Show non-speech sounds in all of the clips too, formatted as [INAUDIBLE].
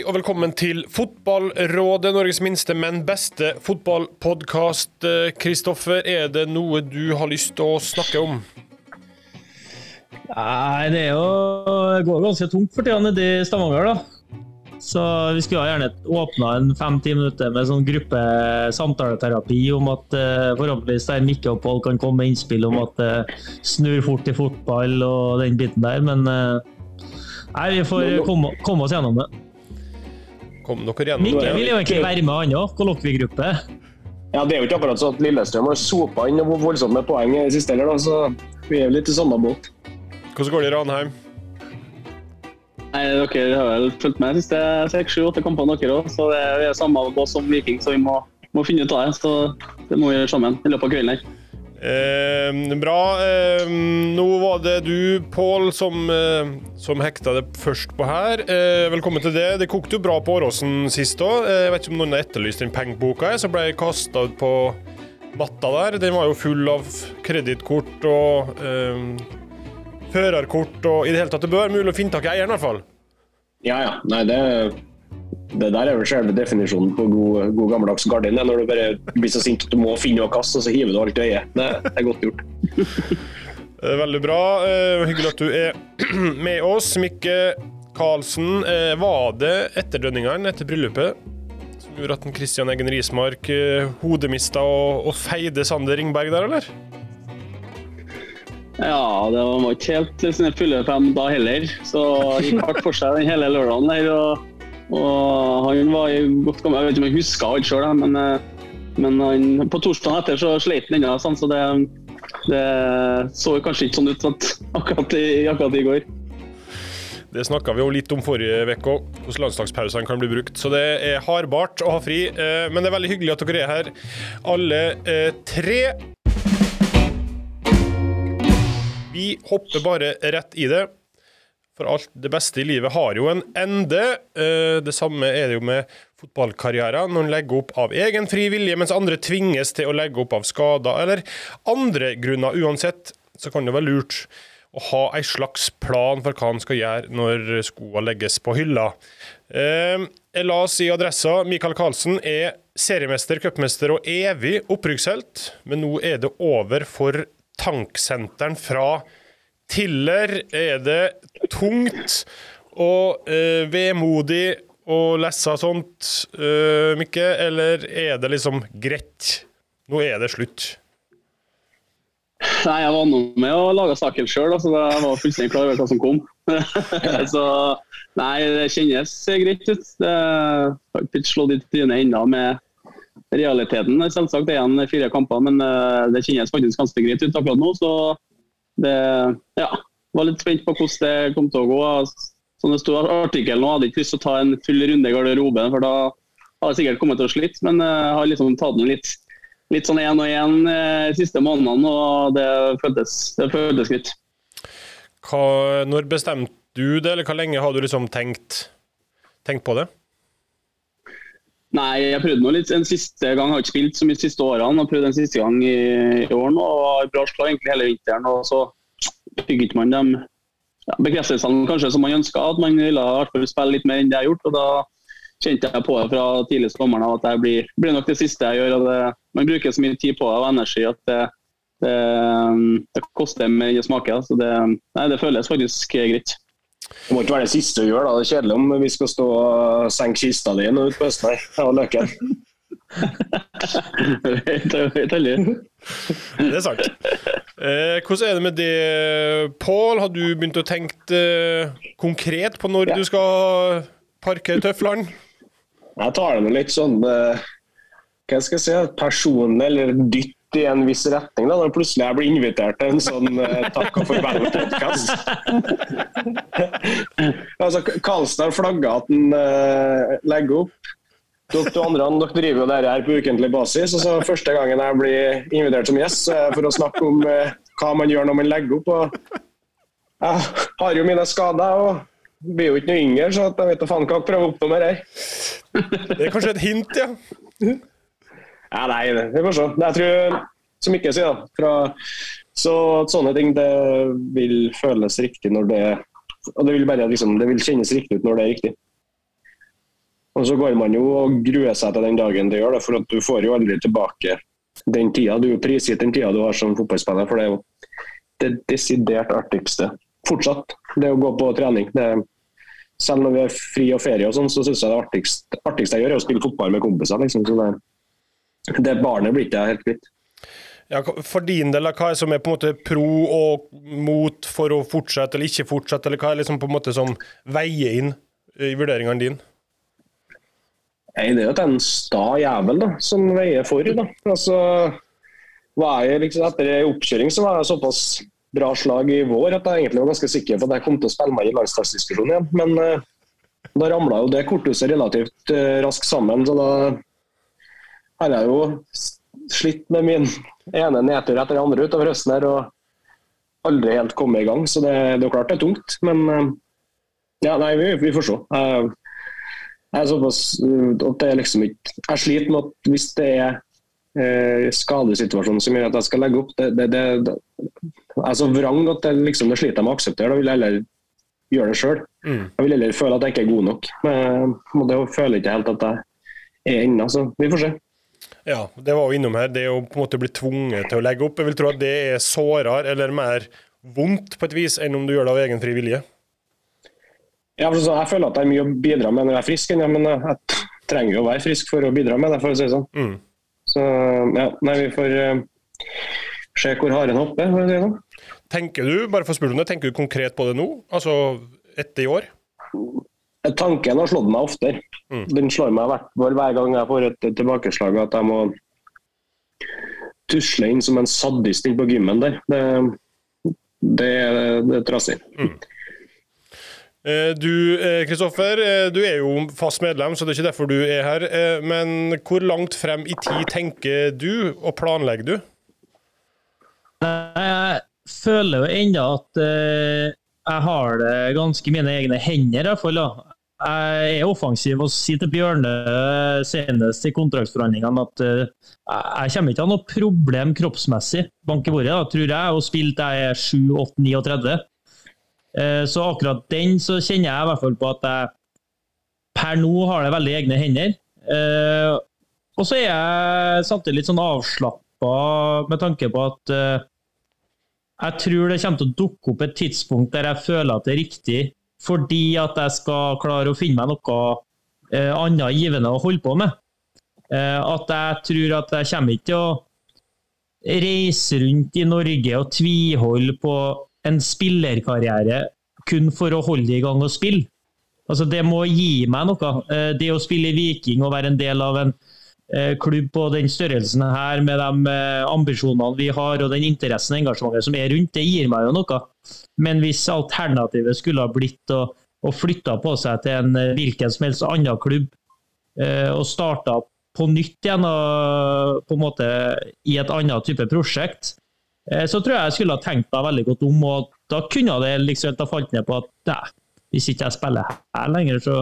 Hei og velkommen til Fotballrådet, Norges minste, men beste fotballpodkast. Kristoffer, er det noe du har lyst til å snakke om? Nei, det er jo går ganske tungt for tida nede i Stavanger, da. Så vi skulle gjerne åpna en fem-ti minutter med sånn gruppe samtaleterapi om at uh, forhåpentligvis der Mikkeopphold kan komme med innspill om at det uh, snur fort i fotball og den biten der, men nei, vi får komme, komme, oss gjennom det. Kom dere gjennom Mikke vil jo egentlig være med, han òg. Kollokviegruppe. Ja, det er jo ikke akkurat sånn at Lillestrøm har sopa inn voldsomt med poeng i siste heller, da, så vi er jo litt i samme båt. Hvordan går det i Ranheim? Nei, Dere har vel fulgt med de siste seks, sju, åtte kampene dere òg. Så det er samme båt som Viking, så vi må, må, finne ut av det. Så det må vi gjøre sammen i løpet av kvelden her. Eh, bra. Eh, nå var det du, Pål, som, eh, som, hekta det først på her. Eh, velkommen til det. Det kokte jo bra på Åråsen sist òg. Eh, jeg vet ikke om noen har etterlyst den pengeboka som ble kasta ut på matta der. Den var jo full av kredittkort og eh, førerkort og i det hele tatt. Det bør være mulig å finne tak i eieren, i hvert fall. Ja, ja. Nei, det, det der er vel selve definisjonen på god, god gammeldags gardin. Når du bare blir så sint at du må finne noe å kaste, og så hiver du alt i øyet. Det, er godt gjort. [LAUGHS] Veldig bra. Eh, hyggelig at du er [CLEARS THROAT] med oss. Mikke Karlsen, eh, var det etterdønningene etter bryllupet som gjorde at Christian Eggen Rismark eh, hodemista og, og feide Sander Ringberg der, eller? Ja, det var ikke helt sine fulle fem da heller. Så gikk hardt for seg den hele lørdagen der. Og, og, han var i godt gammel Jeg vet ikke om jeg husker alt sjøl, men, eh, men han, på torsdagen etter så sleit han ennå. Sånn, så det, det, så kanskje ikke sånn ut at, akkurat, i, akkurat i går. Det snakka vi jo litt om forrige uke òg, hvordan landslagspausene kan bli brukt. Så det er hardbart å ha fri, eh, men det er veldig hyggelig at dere er her, alle eh, tre. Vi hopper bare rett i det. For alt det beste i livet har jo en ende. Eh, det samme er det jo med fotballkarrierer. Noen legger opp av egen fri vilje, mens andre tvinges til å legge opp av skader eller andre grunner. Uansett så kan det være lurt å ha en slags plan for hva han skal gjøre når skoene legges på hylla. Jeg la oss si adressa. Michael Karlsen er seriemester, cupmester og evig opprykkshelt, men nå er det over for tanksenteren fra Tiller. Er det tungt og eh, vemodig å lese sånt, eh, Mikke, eller er det liksom greit? Nå er det slutt. Nei, Jeg var nå med å lage saken sjøl, så jeg var fullstendig klar over hva som kom. [LAUGHS] så nei, det kjennes greit ut. Det har ikke slått i trynet ennå med realiteten. Selvsagt er igjen fire kamper, men eh, det kjennes faktisk ganske greit ut akkurat nå. Så det ja, var litt spent på hvordan det kom til å gå. Som det sto i artikkelen hadde ikke lyst til å ta en full runde i garderoben, for da hadde jeg sikkert kommet til å slite. Men eh, jeg har liksom tatt den litt, litt sånn én og én eh, de siste månedene, og det føltes, det føltes greit. Hva, når bestemte du det, eller hvor lenge har du liksom tenkt, tenkt på det? Nei, jeg prøvde nå litt en siste gang. Jeg har ikke spilt så mye de siste årene. og prøvde en siste gang i, i år nå. og har bra slag egentlig hele vinteren. og Så fikk ikke man de ja, bekreftelsene kanskje som man ønska. At man ville i hvert fall spille litt mer enn det jeg har gjort. og da kjente jeg på det fra tidlig sommeren at det blir, blir, nok det siste jeg gjør. og det, Man bruker så mye tid på det og energi at det, det, det koster mer enn det smaker. så det, nei, det føles faktisk greit. Det må ikke være det siste du gjør. da. Det er kjedelig om vi skal stå og senke kista di nå ute på Østnøy og Løken. det er sant. Eh, hvordan er det med det, Pål? Har du begynt å tenke eh, konkret på når ja. du skal parkere tøflene? Jeg tar det litt sånn eh, hva skal jeg si, personlig eller dytt i en viss retning da, når plutselig jeg blir invitert til en sånn uh, takk og farvel-podkast. [LAUGHS] altså, Karlstad flagga at han uh, legger opp. Dere to andre dere driver jo dette her på ukentlig basis. og så Første gangen jeg blir invitert som gjest, så er for å snakke om uh, hva man gjør når man legger opp. og Jeg har jo mine skader. og blir jo ikke noe yngre, så jeg vet da faen hva jeg prøver å oppnå med det Det er kanskje et hint, ja? Ja, nei, vi får se. Jeg tror, som ikke sier, da fra, Så sånne ting det vil føles riktig når det Og det vil bare liksom, det vil kjennes riktig ut når det er riktig. Og så går man jo og gruer seg til den dagen det gjør det, for at du får jo aldri tilbake den tida. Du er prisgitt den tida du har som fotballspiller, for det er jo det desidert artigste. Fortsatt, det å gå på trening. Det, selv når vi har fri og ferie og sånn, så syns jeg det artigste, artigste jeg gjør, er å spille fotball med kompiser. Liksom. Så det, det barnet blir ikke jeg helt kvitt. Ja, for din del, hva er som er på en måte pro og mot for å fortsette eller ikke fortsette, eller hva er liksom på en måte som veier inn i vurderingene dine? Nei, Det er jo en sta jævel da, som veier for. da. Altså, jeg liksom, Etter en oppkjøring så var jeg såpass bra slag i vår at jeg egentlig var ganske sikker på at jeg kom til å spille meg i landslagsdiskusjonen igjen. Men uh, da ramla jo det korthuset relativt uh, raskt sammen. Så da har jeg jo slitt med min ene nedtur etter den andre utover høsten her og aldri helt kommet i gang. Så det, det er klart det er tungt. Men uh, ja, nei, vi, vi får se. Jeg, jeg er såpass at det er liksom ikke Jeg sliter med at hvis det er eh, skadesituasjonen som gjør at jeg skal legge opp, det, det, det, det jeg er så vrang at det, liksom, det sliter jeg med å akseptere. Da vil jeg heller gjøre det sjøl. Mm. Jeg vil heller føle at jeg ikke er god nok. Men, og det føler jeg ikke helt at jeg er ennå, så vi får se. Ja, det var jo innom her. Det å på en måte bli tvunget til å legge opp. Jeg vil tro at det er sårere eller mer vondt på et vis enn om du gjør det av egen fri vilje. Ja, for så, jeg føler at det er mye å bidra med når jeg er frisk, ja, men jeg trenger jo å være frisk for å bidra med det, for å si det sånn. Mm. Så ja, nei, vi får uh, se hvor haren hopper, for å si det sånn. Tenker du bare for å spørre om det, tenker du konkret på det nå? Altså etter i år? Tanken har slått meg oftere. Mm. Den slår meg hvert hver gang jeg får et tilbakeslag at jeg må tusle inn som en sadist inn på gymmen der. Det, det, det er trasig. Mm. Eh, du Kristoffer, du er jo fast medlem, så det er ikke derfor du er her. Eh, men hvor langt frem i tid tenker du, og planlegger du? Jeg føler jo ennå at jeg har det ganske i mine egne hender, i hvert fall. da. Jeg er offensiv og sier til Bjørne senest i kontraktsforhandlingene at uh, jeg kommer ikke til å ha noe problem kroppsmessig, bank i bordet, da, tror jeg, og spilt jeg er 7-8-39. Uh, så akkurat den så kjenner jeg i hvert fall på at jeg per nå har det veldig egne hender. Uh, og så er jeg samtidig litt sånn avslappa med tanke på at jeg tror det kommer til å dukke opp et tidspunkt der jeg føler at det er riktig, fordi at jeg skal klare å finne meg noe eh, annet givende å holde på med. Eh, at jeg tror at jeg kommer ikke til å reise rundt i Norge og tviholde på en spillerkarriere kun for å holde i gang og spille. Altså, det må gi meg noe. Eh, det å spille Viking og være en del av en klubb på den størrelsen her, med de eh, ambisjonene vi har og den interessen og engasjementet som er rundt, det gir meg jo noe. Men hvis alternativet skulle ha blitt å, å flytte på seg til en eh, hvilken som helst annen klubb og starta på nytt igjen og på en måte i et annet type prosjekt, så tror jeg jeg skulle ha tenkt meg veldig godt om. og Da kunne det liksom ha falt ned på at nei, hvis ikke jeg spiller her lenger, så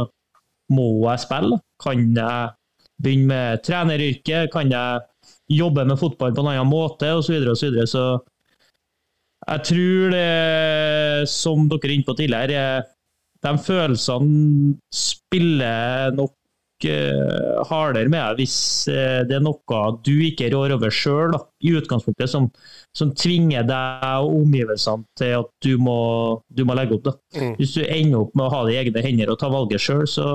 må jeg spille. Kan jeg begynne med treneryrket? Kan jeg jobbe med fotball på en annen måte? Og så videre og så videre. Så jeg tror det, som dere er inne på tidligere, de følelsene spiller nok uh, hardere med deg hvis uh, det er noe du ikke rår over sjøl, i utgangspunktet, som, som, tvinger deg og omgivelsene til at du må, du må legge opp. Mm. Hvis du ender opp med å ha det i egne hender og ta valget sjøl, så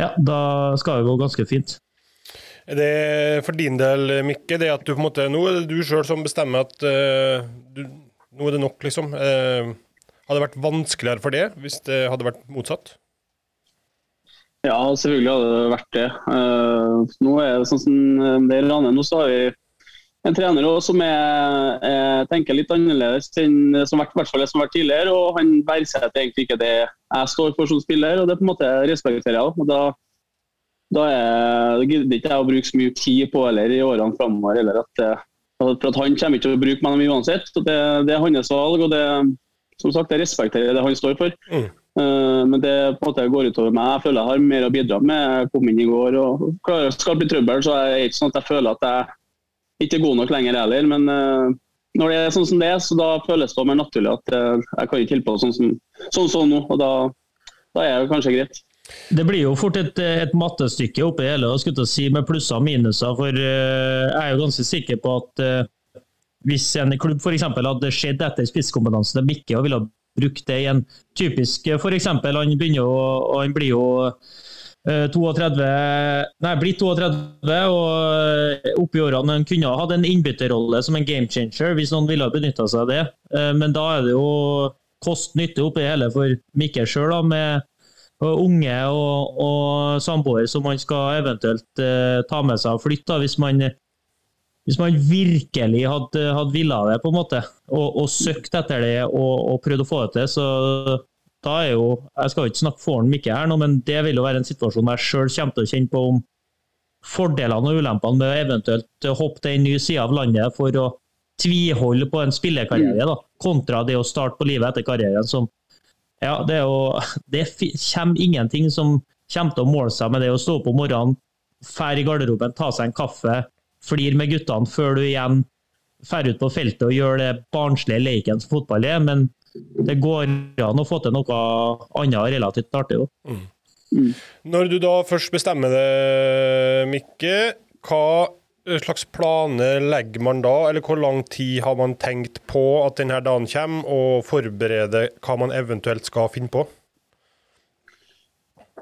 ja, da skal det gå ganske fint. Er det for din del, Mikke, det at du på en måte Nå er det du sjøl som bestemmer at uh, du, nå er det nok, liksom. Uh, hadde det vært vanskeligere for det hvis det hadde vært motsatt? Ja, selvfølgelig hadde det vært det. Uh, nå er det sånn som det er Rane. Nå så har vi en trener også, som er, er, tenker litt annerledes enn som hvert fall som har vært tidligere. og Han verdsetter egentlig ikke det jeg står for som spiller, og det på en måte respekterer jeg. og da, da gidder ikke jeg å bruke så mye tid på eller i årene framover. At, for at Han kommer ikke til å bruke meg uansett. og det, det, er hans valg. og det, som sagt, Jeg respekterer det han står for. Mm. Uh, men det på en måte går utover meg. Jeg føler jeg har mer å bidra med. Jeg kom inn i går og klarer, skal bli trøbbel, så er det ikke sånn at jeg føler at jeg ikke god nok lenger heller. Men uh, når det er sånn som det er, så da føles det mer naturlig at uh, jeg kan ikke holde på sånn som, sånn som nå. og da, da er det kanskje greit. Det blir jo fort et, et mattestykke oppi hele og skulle si med plusser og minuser. For uh, jeg er jo ganske sikker på at hvis en klubb f.eks. hadde sett etter spisskompetansen til Mikke og ville brukt det i en typisk F.eks. han begynner å, han blir jo 32, nei, blitt 32 og oppi årene han kunne ha hatt en innbytterrolle som en game changer hvis noen ville benytta seg av det. Men da er det jo kost-nytte oppi hele for Mikkel sjøl, med unge og, og samboer som man skal eventuelt eh, ta med seg og flytte, hvis man, hvis man virkelig hadde, hadde villa det, på en måte, og, og søkt etter det og, og prøvd å få det til. så da er jo, Jeg skal jo ikke snakke for Mikke her nå, men det vil jo være en situasjon jeg sjøl kommer til å kjenne på om fordelene og ulempene med å eventuelt hoppe til en ny side av landet for å tviholde på en spillekarriere, da, kontra det å starte på livet etter karrieren, som ja, det, er jo, det kommer ingenting som kommer til å måle seg med det å stå opp om morgenen, fære i garderoben, ta seg en kaffe, flire med guttene før du igjen drar ut på feltet og gjør det barnslige leken som fotball er. Men det går an å få til noe annet relativt artig. Mm. Mm. Når du da først bestemmer det, Mikke, hva slags planer legger man da, eller hvor lang tid har man tenkt på at denne dagen kommer, og forbereder hva man eventuelt skal finne på?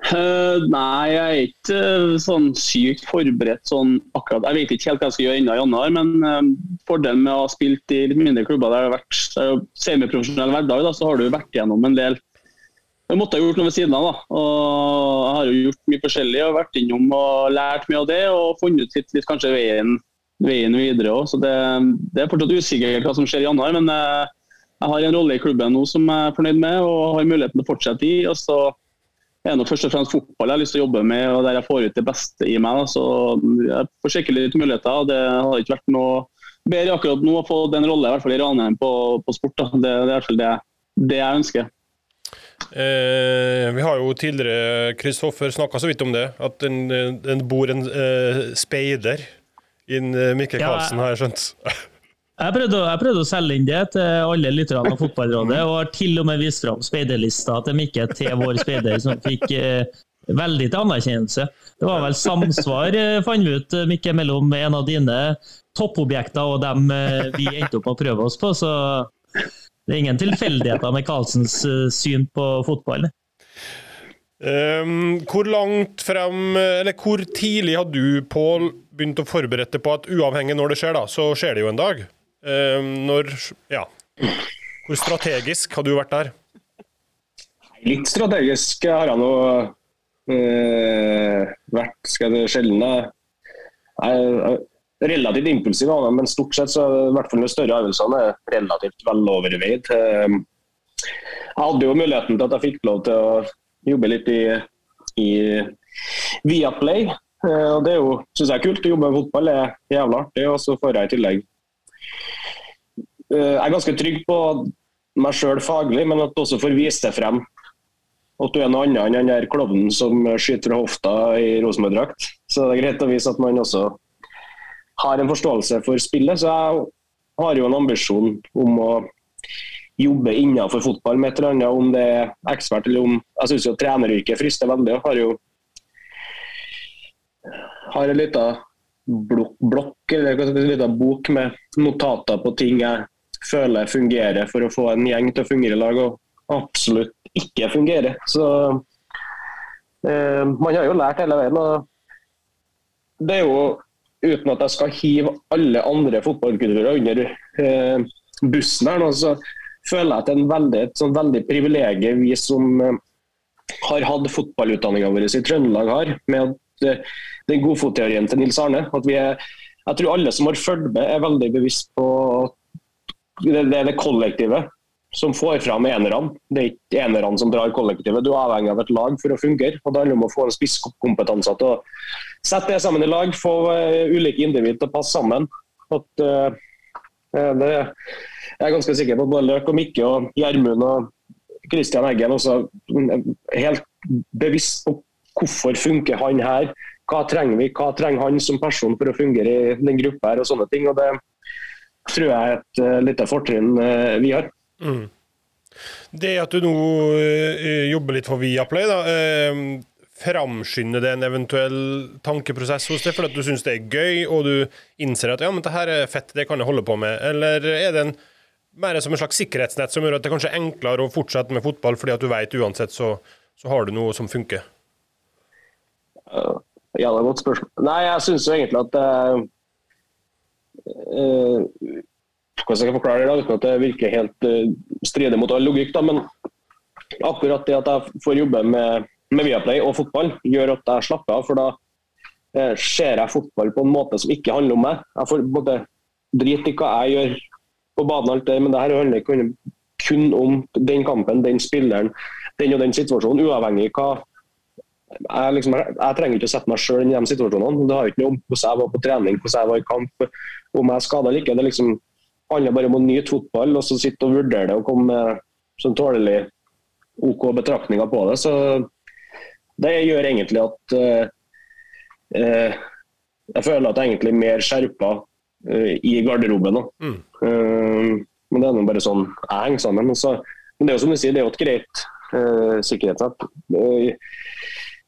Uh, nei, jeg er ikke uh, sånn sykt forberedt sånn akkurat. Jeg vet ikke helt hva jeg skal gjøre ennå i januar, men uh, fordelen med å ha spilt i litt mindre klubber der det har vært semiprofesjonell hverdag, da, så har du vært gjennom en del jeg måtte ha gjort noe ved siden av. da. Og jeg har jo gjort mye forskjellig og vært innom og lært mye av det. Og funnet ut litt, litt kanskje veien, veien videre òg. Så det, det, er fortsatt usikkert hva som skjer i januar. Men eh, jeg har en rolle i klubben nå som jeg er fornøyd med og har muligheten til å fortsette i. og så er det først og fremst fotball jeg har lyst til å jobbe med, og der jeg får ut det beste i meg. Da. Så jeg får sjekke litt muligheter. Det har ikke vært noe bedre akkurat nå å få den rolle i hvert fall i Ranheim på, på sport. Da. Det, det, er i hvert fall det, det jeg ønsker. Eh, vi har jo tidligere, Kristoffer, snakka så vidt om det, at det bor en eh, speider inn eh, Mikke Karlsen, ja, har jeg skjønt. [LAUGHS] Jeg prøvde, jeg prøvde, å selge inn det til alle lytterne av Fotballrådet, og har til og med vist fram speiderlista til Mikke til vår speider, som fikk eh, veldig til anerkjennelse. Det var vel samsvar, eh, fant vi ut, Mikke, mellom en av dine toppobjekter og dem eh, vi endte opp med å prøve oss på. så det er ingen tilfeldigheter med Karlsens uh, syn på fotball. Um, hvor langt frem, eller hvor tidlig har du, Pål, begynt å forberede på at uavhengig når det skjer, da, så skjer det jo en dag? Um, når Ja. Hvor strategisk har du vært der? Litt strategisk har jeg nå øh, vært, skal det sjelden. Jeg, relativt impulsiv men stort sett så i hvert fall de større øvelsene er relativt veloverveid. Ehm, jeg hadde jo muligheten til at jeg fikk lov til å jobbe litt i, i Viaplay. Eh, og Det er jo, synes jeg er kult. Å jobbe med fotball er jævla artig. Og så får jeg i tillegg Jeg er ganske trygg på meg sjøl faglig, men at du også får vise det frem. At du er noe annet enn den der klovnen som skyter fra hofta i Rosenborg-drakt. Så det er greit å vise at man også har en forståelse for spillet. Så jeg har jo en ambisjon om å jobbe innenfor fotball med et eller annet, om det er ekspert eller om Jeg syns jo treneryrket frister veldig. Jeg har jo har en liten blokk eller en liten bok med notater på ting jeg føler fungerer for å få en gjeng til å fungere i lag, og absolutt ikke fungerer. Så eh, man har jo lært hele veien. og Det er jo uten at jeg skal hive alle andre fotballkulturer under eh, bussen her nå, så føler jeg at det er en veldig, et sånn veldig privilegium vi som eh, har hatt fotballutdanninga vår i Trøndelag har, med at, eh, den godfotteorien til Nils Arne. at vi er, Jeg tror alle som har fulgt med, er veldig bevisst på det, det, det kollektivet som får fram enerne. Det er ikke enerne som drar kollektivet. Du er avhengig av et lag for å fungere. og Det handler om å få en spisskompetanse til å sette det sammen i lag, få uh, ulike individ til å passe sammen. At, uh, det, jeg er ganske sikker på at både Løk og Mikke og Gjermund og Kristian Eggen også er helt bevisst på hvorfor funker han her. Hva trenger vi, hva trenger han som person for å fungere i den gruppa her og sånne ting. og Det tror jeg er et uh, lite fortrinn vi har. Mm. Det at du nå uh, jobber litt for Viaplay, da, uh, framskynde det en eventuell tankeprosess hos deg, fordi du syns det er gøy, og du innser at ja, men det her er fett, det kan jeg holde på med? Eller er det en, mer som en slags sikkerhetsnett som gjør at det kanskje er enklere å fortsette med fotball, fordi at du vet uansett så, så har du noe som funker? Ja, det er et godt spørsmål. Nei, jeg syns jo egentlig at uh, uh, Hvordan skal jeg forklare det da, uten at det virker helt uh, stridig mot all logikk, da, men akkurat det at jeg får jobbe med, med Viaplay og fotball, gjør at jeg slapper av. For da ser jeg fotball på en måte som ikke handler om meg. Jeg får både drit i hva jeg gjør på banen, alt det, men det her handler ikke kun om den kampen, den spilleren, den og den situasjonen, uavhengig hva jeg, liksom, jeg, jeg, trenger ikke å sette meg sjøl i de situasjonene. Det har ikke noe om hvordan jeg var på trening, hvordan jeg var i kamp, om jeg er skada eller ikke. Det liksom, handler bare om å nyte fotball og så sitte og vurdere det og komme med sånn tålelig OK betraktninger på det. Så det gjør egentlig at uh, uh, jeg føler at jeg egentlig er mer skjerpa uh, i garderoben. Mm. men det er nå bare sånn jeg henger sammen. Så, men det er jo som du sier, det er jo et greit sikkerhetsnett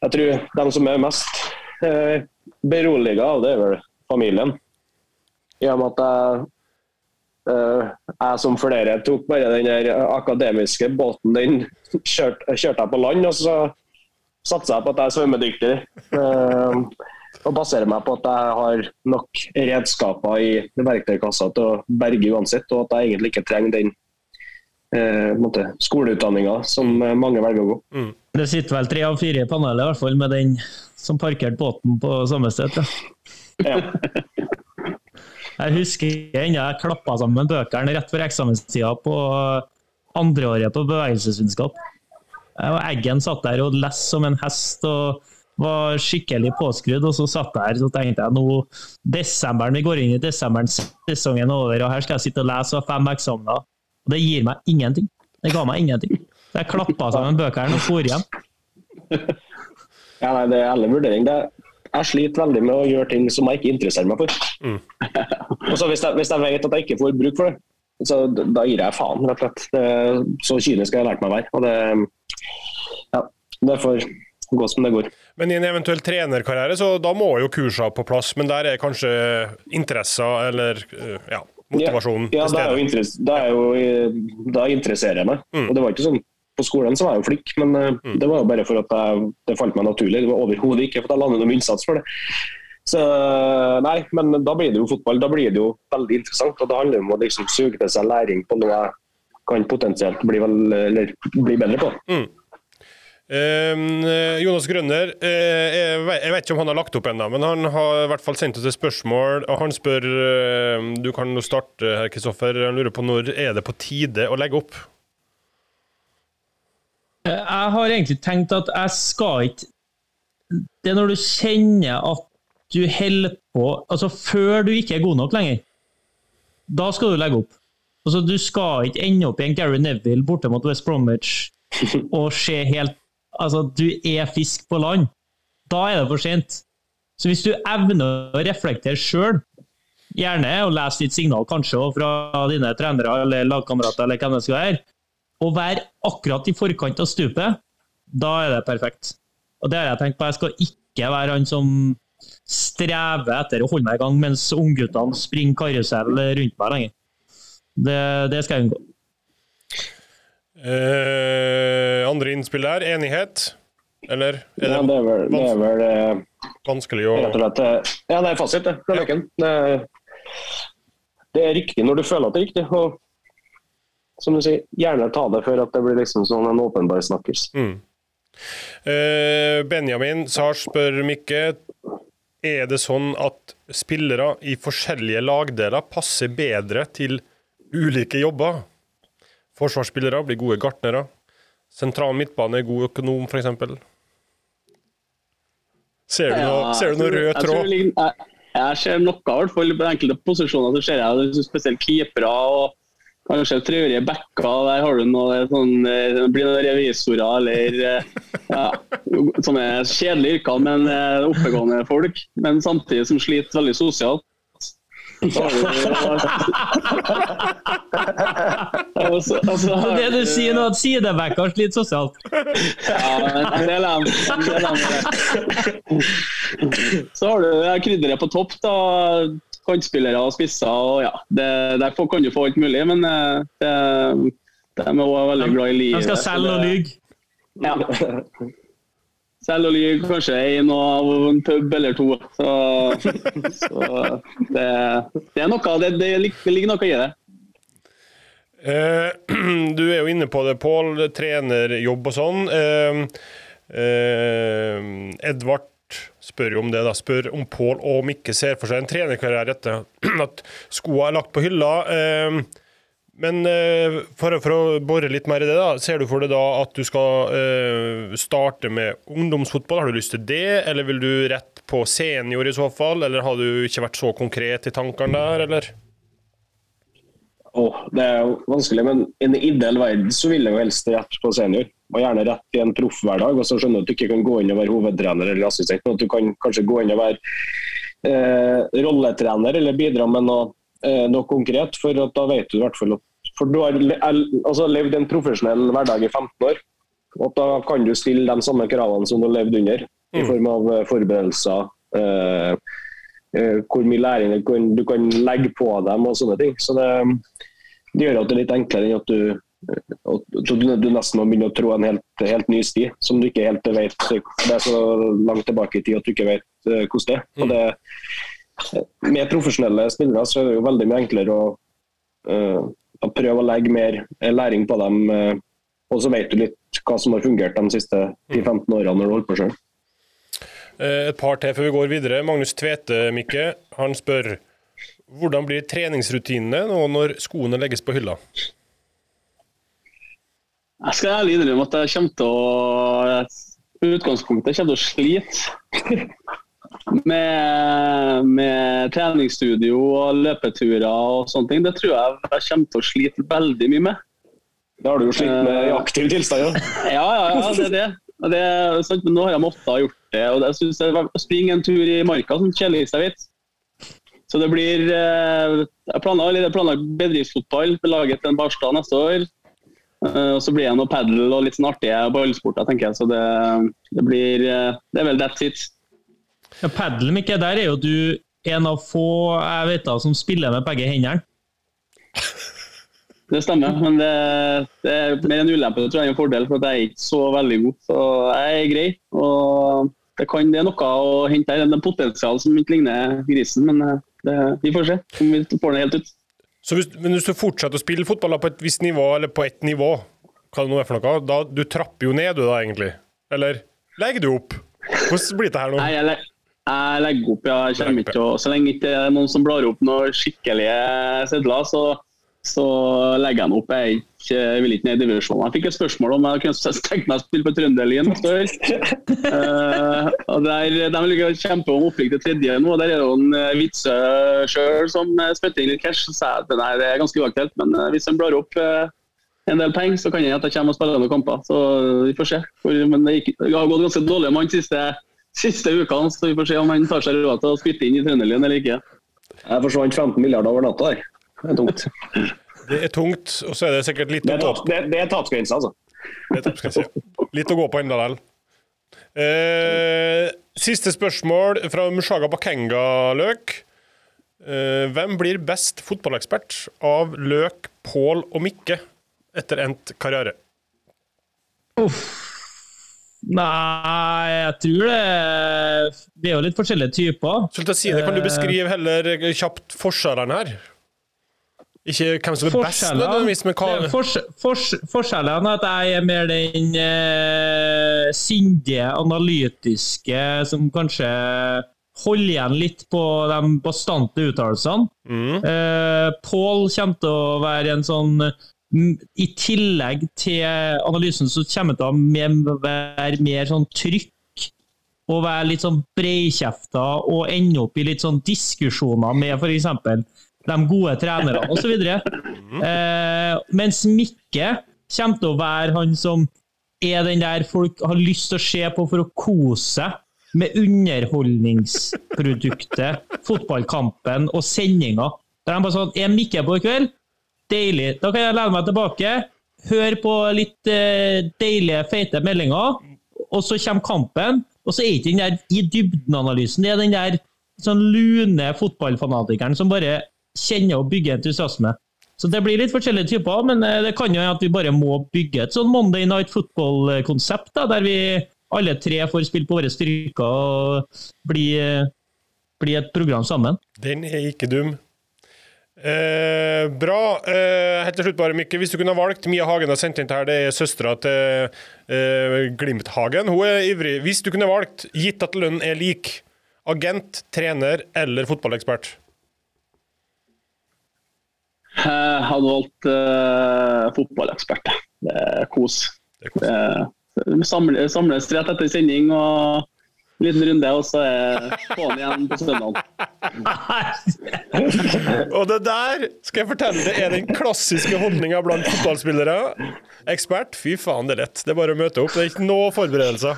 jeg tror de som er mest eh, beroliga av det, er vel familien. I og med at jeg, eh, jeg som flere tok bare den der akademiske båten, den [LAUGHS] kjørte, kjørte jeg på land. og så satser jeg på at jeg er svømmedyktig. Eh, og baserer meg på at jeg har nok redskaper i verktøykassa til å berge uansett, og at jeg egentlig ikke trenger den eh, skoleutdanninga som mange velger å gå. Mm. Det sitter vel tre av fire i panelet, i hvert fall med den som parkerte båten på samme sted. Ja. [LAUGHS] jeg husker ennå jeg klappa sammen bøkene rett før eksamenstida på andreåret på bevegelsesvitenskap. Eggen satt der og leste som en hest og var skikkelig påskrudd. Og så satt jeg her så tenkte jeg nå desemberen, vi går inn i desemberen, sesongen er over, og her skal jeg sitte og lese og ha fem eksamener. Og det gir meg ingenting. Det ga meg ingenting. Så jeg klappa sammen bøkene og for hjem. Ja, nei, det er ærlig vurdering. Det, jeg sliter veldig med å gjøre ting som jeg ikke interesserer meg for. Mm. [LAUGHS] og så hvis jeg, hvis jeg, vet at jeg ikke får bruk for det, så da gir jeg faen, rett og slett. Det, så kynisk har jeg lært meg å være. Og det, ja, det får gå som det går. Men i en eventuell trenerkarriere, så da må jo kursene på plass. Men der er kanskje interesser eller ja, motivasjonen ja, ja, til stede? Ja, da interesserer jeg meg. Mm. Og det var ikke sånn på skolen så var jeg jo flink, men uh, mm. det var jo bare for at jeg, det falt meg naturlig. Det var overhodet ikke for at jeg landet noen innsats for det. Så nei, men da blir det jo fotball. Da blir det jo veldig interessant. og Det handler om å liksom suge til seg læring på noe jeg kan potensielt bli, vel, bli bedre på. Mm. Uh, Jonas Grønner, eh, jeg, vet, ikke om han har lagt opp ennå, men han har i hvert fall sendt oss et spørsmål. og Han spør eh, Du kan jo starte, her, Kristoffer. Han lurer på når er det på tide å legge opp? Jeg har egentlig tenkt at jeg skal ikke Det er når du kjenner at du holder på Altså før du ikke er god nok lenger. Da skal du legge opp. Altså Du skal ikke ende opp i en Gary Neville borte mot West Bromwich og se helt Altså, du er fisk på land. Da er det for sent. Så hvis du evner å reflektere sjøl, gjerne og lese ditt signal kanskje fra dine trenere eller lagkamerater, eller hvem det skal være, og være akkurat i forkant av stupet, da er det perfekt. Og det har jeg tenkt på. Jeg skal ikke være han som strever etter å holde meg i gang mens ungguttene springer karusell rundt meg lenger. Det, det skal jeg unngå. Eh, andre innspill der? Enighet? Eller er det, ja, det er vel, det er vel eh, vanskelig å slett, eh, Ja, det er fasit, det. Fra ja. det, det er riktig når du føler at det er riktig. Og som du sier, gjerne ta det før at det blir liksom sånn en åpenbar snakkers. Mm. Eh, Benjamin Sars spør Mikke er det sånn at spillere i forskjellige lagdeler passer bedre til ulike jobber. Forsvarsspillere blir gode gartnere. Sentral midtbane er god økonom, f.eks. Ser du noe, ser du noe rød tråd? Jeg, jeg, jeg, ser noe, i hvert fall på enkelte posisjoner. så ser jeg Spesielt keepere og Kanskje traurige backer, der har du noe sånn, eh, blir noen revisorer eller eh, ja, sånne kjedelige yrker, men eh, oppegående folk. Men samtidig som sliter veldig sosialt. Så altså, så- Det du sier nå, at sidebacker sliter sosialt. Ja, men en del av. Så har du krydderet på topp, da. Kantspillere og spisser. og ja, det, Der kan du få alt mulig, men eh, det, de er også veldig glad i livet. De skal selge og lyve? Ja. Selv og lyve kanskje en av en pub eller to. Så, så det, det er noe, det, det ligger noe i det. Eh, [CLEARS THROAT] du er jo inne på det, Pål. Trenerjobb og sånn. Eh, eh, Edvard spør jo om det, da. Spør om Pål og Mikke ser for seg en trenerkarriere etter at skoa er lagt på hylla. Eh, men eh, for, for å bore litt mer i det, da, ser du for deg da at du skal eh, starte med ungdomsfotball? Har du lyst til det, eller vil du rett på senior i så fall? Eller har du ikke vært så konkret i tankene der, eller? Åh, det er jo vanskelig, men i en ideell verden så vil jeg jo helst rett på senior. Og gjerne rett i en proffhverdag. Og så skjønner du at du ikke kan gå inn og være hovedtrener eller assistent, men at du kan kanskje gå inn og være eh, rolletrener eller bidra med noe, eh, noe konkret. For da vet du i hvert fall at For du har altså, levd en profesjonell hverdag i 15 år. Og da kan du stille de samme kravene som du har levd under, i form av eh, forberedelser. Eh, eh, hvor mye læring du kan, du kan legge på dem og sånne ting. Så det, det gjør at det er litt enklere enn at du, og du, du nesten må begynne å trå en helt, helt ny sti, som du ikke helt vet Det er så langt tilbake i tid at du ikke vet eh, hvordan det er. Og det. Med profesjonelle spillere så er det jo veldig mye enklere å, eh, å prøve å legge mer læring på dem. eh, og så vet du litt hva som har fungert de siste 10-15 årene når du holder på sjøl. Eh, Et par til før vi går videre. Magnus Tvete, Mikke, han spør hvordan blir treningsrutinene nå når skoene legges på hylla? Jeg skal ærlig innrømme at jeg kommer til å utgangspunktet kommer til å slite med, med treningsstudio og løpeturer og sånne ting. Det tror jeg jeg kommer til å slite veldig mye med. Det har du jo slitt med i aktiv tilstand. Ja. [LAUGHS] Ja, ja, ja, det er det. Det er sant, men nå har jeg måttet ha gjort det. og jeg synes det Å springe en tur i marka som kjeller seg vet. Så det blir eh, Jeg planlegger bedriftsfotball med laget til en Barstad neste år. Eh, Og så blir det noe padel og litt sånn artige ballsporter, tenker jeg. Så det, det blir eh, Det er vel that's it. Ja, Padel, Mikke, der er jo du en av få jeg vet da, som spiller med begge hendene. Det stemmer, men det, det er mer en ulempe tror jeg, en fordel, for jeg er ikke så veldig god. Så jeg er grei. og Det, kan, det er noe å hente her. Det er potensial som ikke ligner grisen, men eh, det, vi får se om vi får det helt ut. Så hvis, men hvis du fortsetter å spille fotball på et visst nivå, eller på ett nivå, hva det nå er for noe, da du trapper jo ned du da, egentlig? Eller legger du opp? Hvordan blir det her nå? Nei, jeg, leg- jeg legger opp, ja. Jeg kommer ikke å, så lenge ikke det er noen som blar opp noen skikkelige sedler, så, så legger jeg den opp. Jeg, ikke, jeg vil ikke ned i divisjonen. Jeg fikk et spørsmål om jeg kunne tenkt meg å spille på Trønderlien neste. Eh, og der, De vil kjempe om opprykk til tredje nå. og Der er det en eh, Vitsø sjøl som eh, spytter inn litt cash. Så jeg at det er ganske uaktuelt, men eh, hvis de blar opp uh, en del penger, så kan jeg at jeg kommer og spiller noen kamper. Så vi får se. Men det, gikk, det har gått ganske dårlig med han siste, siste ukene, så vi får se om han tar seg råd til å spytte inn i Trønderlien eller ikke. Jeg forsvant 15 milliarder over natta der. Det er tungt. Det er tungt, og så er det sikkert litt Det å gå på. det, det er tapsgrense, altså. Det er topp, ja. Litt å gå på enda vel. Eh, siste spørsmål fra Mushaga Bakenga, Løk. Eh, hvem blir best fotballekspert av Løk, Pål og Mikke etter endt karriere? Nei, jeg tror det Vi er jo litt forskjellige typer. Skulle si det, Kan du beskrive heller kjapt forskjellene her? Ikke hvem som er best, nødvendigvis, men hva fors, fors, Forskjellen er at jeg er mer den eh, sindige, analytiske, som kanskje holder igjen litt på de bastante uttalelsene. Eh, Pål kommer til å være en sånn mm, I tillegg til analysen så kommer det til å være mer sånn trykk og være litt sånn breikjefta og ende opp i litt sånn diskusjoner med f.eks. de gode trenerne osv. Eh, mens Mikke kommer til å være han som er den der folk har lyst til å se på for å kose seg med underholdningsproduktet fotballkampen og sendinga. Der de bare sånn Er Mikke på i kveld? Deilig. Da kan jeg lene meg tilbake, høre på litt eh, deilige, feite meldinger, og så kommer kampen. Og så er ikke den der i dybden-analysen. Det er den der sånn lune fotballfanatikeren som bare kjenner og bygger entusiasme. Så det blir litt forskjellige typer, men eh, det kan jo at vi bare må bygge et sånn Monday Night Football-konsept, der vi alle tre får spille på våre styrker og bli, eh, bli et program sammen. Den er ikke dum. Eh, bra. Eh, helt til slutt, bare, Mikke. Hvis du kunne ha valgt Mia Hagen har sendt inn til her, det er søstera til eh, Glimt-Hagen. Hun er ivrig. Hvis du kunne valgt, gitt at lønnen er lik, agent, trener eller fotballekspert? Jeg hadde valgt uh, fotballekspert. Det er kos. Det er kos. Det, samle, samles rett etter sending og liten runde, og så er på'n igjen på søndag. [LAUGHS] Og det der skal jeg fortelle deg, er den klassiske holdninga blant fotballspillere. Ekspert, fy faen, det er lett. Det er bare å møte opp. Det er ikke noe forberedelser.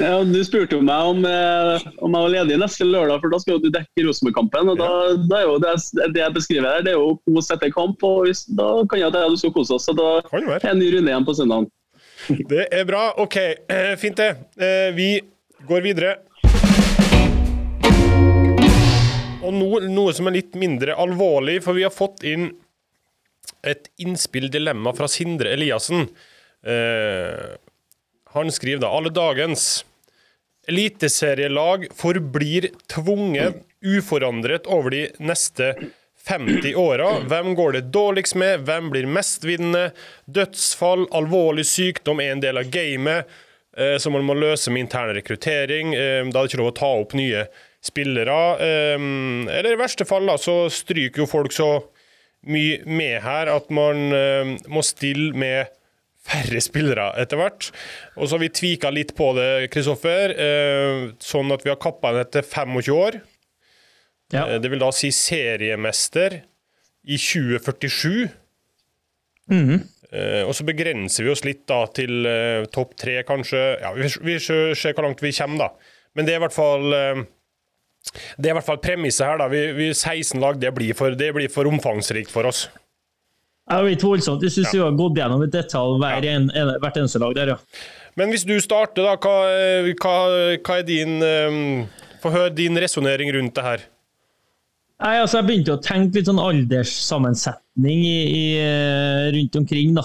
Ja, du spurte jo meg om, eh, om jeg var ledig neste lørdag, for da skal du dekke Rosenborg-kampen. og da, da er jo det, det jeg beskriver her, det er jo kos etter kamp. og hvis, Da kan jeg at jeg, du skal kose oss. så Da er en ny runde igjen på søndag. Det er bra. OK, [CLEARS THROAT] fint det. Eh, Vi går videre. Og nå noe som er litt mindre alvorlig, for vi har fått inn et innspill dilemma fra Sindre Eliassen. Eh, han skriver da alle dagens eliteserielag forblir tvunget uforandret over de neste 50 åra. Hvem går det dårligst med? Hvem blir mestvinnende? Dødsfall, alvorlig sykdom er en del av gamet, eh, som man må løse med intern rekruttering. Eh, da er det ikke lov å ta opp nye spillere. Eh, eller i verste fall da, så stryker jo folk så mye med her at man må stille med færre spillere etter hvert. Og så har vi tvika litt på det, Kristoffer, sånn at vi har kappa den etter 25 år. Ja. Det vil da si seriemester i 2047. Eh, og så begrenser vi oss litt da til eh, topp tre, kanskje. Ja, vi, ser hvor langt vi kommer, da. Men det er i hvert fall eh, det er i hvert fall premisset her. da. Vi, vi 16 lag, det blir, for, det blir for omfangsrikt for oss. Det er litt voldsomt. Jeg syns vi har gått gjennom et detalj hver en, en, hvert eneste lag der, ja. Men hvis du starter, da, hva, hva, hva er din um, Få høre din resonnering rundt det her. Nei, altså Jeg begynte å tenke litt sånn alderssammensetning i, i, eh, rundt omkring. da.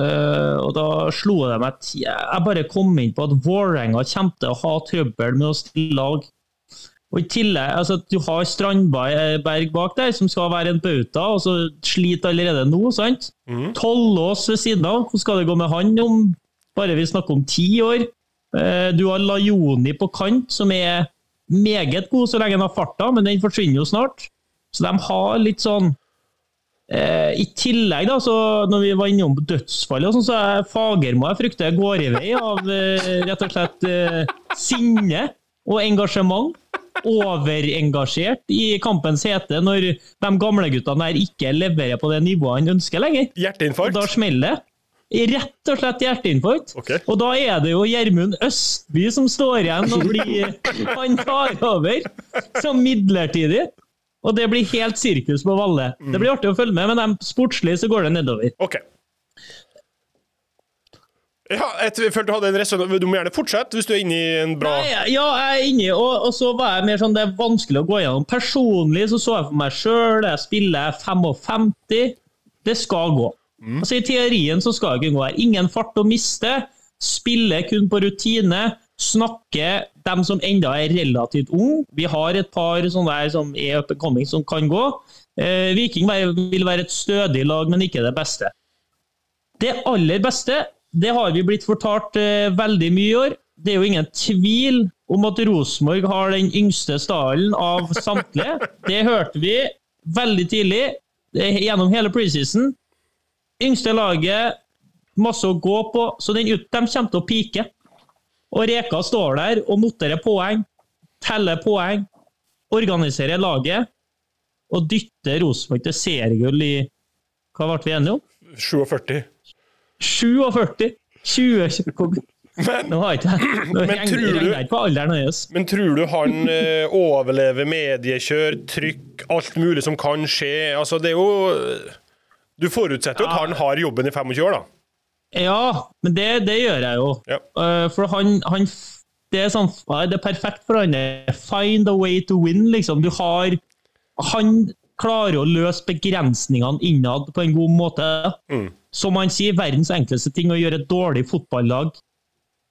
Uh, og da slo det meg at jeg bare kom inn på at Vålerenga kommer til å ha trøbbel med å stille lag. Og i tillegg, altså at Du har Strandberg bak der, som skal være en bauta, og så sliter allerede nå. sant? Tollås ved siden av, hvordan skal det gå med han om bare vi snakker om ti år? Uh, Du har Lajoni på kant, som er meget god så lenge han har farta, men den forsvinner jo snart. Så de har litt sånn eh, I tillegg, da, så når vi var innom dødsfallet, sånn, så er Fagermo jeg frykter går i vei av eh, rett og slett eh, sinne og engasjement. Overengasjert i kampens hete når de gamle guttene der ikke leverer på det nivået han ønsker lenger. Hjerteinfarkt. Og da smeller det. Rett og slett hjerteinfarkt. Okay. Og da er det jo Gjermund Østby som står igjen og blir Han tar over som midlertidig. Og det blir helt sirkus på Valle. Det blir artig å følge med, men sportslig så går det nedover. OK. Ja, jeg følte du hadde en resonans. Du må gjerne fortsette hvis du er inne i en bra Nei, ja, jeg er inni, og, og så var jeg mer sånn Det er vanskelig å gå gjennom. Personlig så så jeg for meg sjøl Jeg spiller 55. Det skal gå. Altså I teorien så skal det gå her. Ingen fart å miste. Spille kun på rutine. Snakke dem som enda er relativt unge. Vi har et par sånne der som er up and coming som kan gå. Eh, Viking vil være et stødig lag, men ikke det beste. Det aller beste, det har vi blitt fortalt eh, veldig mye i år. Det er jo ingen tvil om at Rosenborg har den yngste stallen av samtlige. Det hørte vi veldig tidlig eh, gjennom hele preseason. Yngste laget, masse å gå på, så den, de kommer til å pike. Og Reka står der og noterer poeng, teller poeng, organiserer laget og dytter Rosenborg til seriegull i Hva ble vi enige om? 47. 47! 20 Nå har ikke Nå Men tror du- jeg ikke på alderen hans. Men tror du han eh, overlever mediekjør, trykk, alt mulig som kan skje? Altså, det er jo Du forutsetter jo at han har jobben i 25 år, da. Ja, men det, det gjør jeg jo. Ja. Eh, for han, han Det er sånn Det er perfekt for han. Find a way to win, liksom. Du har Han klarer å løse begrensningene innad på en god måte. Mm. Som han sier, verdens enkleste ting å gjøre et dårlig fotballag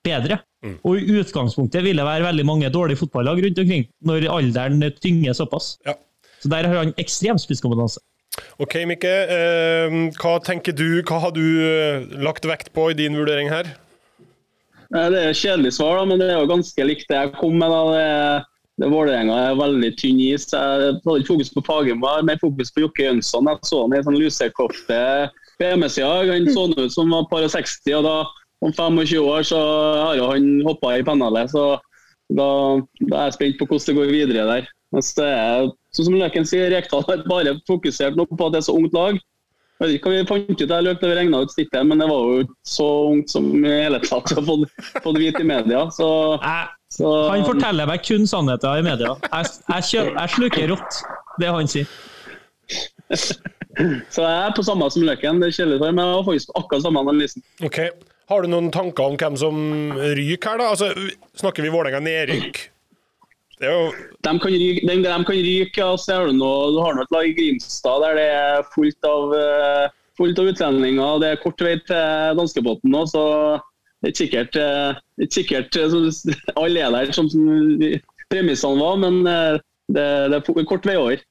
bedre. Mm. Og i utgangspunktet vil det være veldig mange dårlige fotballag rundt omkring, når alderen tynger såpass. Ja. Så der har han ekstrem spisskompetanse. OK, Mikke. eh, hva tenker du? Hva har du eh, lagt vekt på i din vurdering her? Eh, Det er et kjedelig svar, da, men det er jo ganske likt det jeg kom med. da. Det, det Vålerenga er veldig tynn is. Jeg hadde ikke fokus på Fagermo, mer fokus på Jokke Jønsson. Jeg så han i sånn lusekofte på hjemmesida. Han så ut som var par og 60, og da om 25 år så har jo han hoppa i pennalet. Så da, da er jeg spent på hvordan det går videre der. Mens det er, sånn som Løken sier, Rekdal har bare fokusert nå på at det er så ungt lag. Jeg vet ikke hva vi fant ut der, Løk, vi regna ut snittet, men det var jo ikke så ungt som i hele tatt har fått, fått vite i media. Så, så han forteller meg kun sannheter i media. Jeg, jeg, kjø, jeg sluker rått, det han sier. [LAUGHS] Så jeg er på samme som Løken. Det er kjedelig for meg, men jeg har faktisk akkurat samme analysen. OK. Har du noen tanker om hvem som ryker her, da? Altså, snakker vi Vålerenga nedrykk? Det jo De kan ryke, de, de kan ryke og så har du, noe, du har noe et lag i Grimstad der det er fullt av, eh, fullt av utlendinger. Det er kort vei til danskebåten nå, så det er ikke sikkert, eh, det er sikkert eh, så, [LAUGHS] alle er der som, som premissene var, men det, det er kort vei over.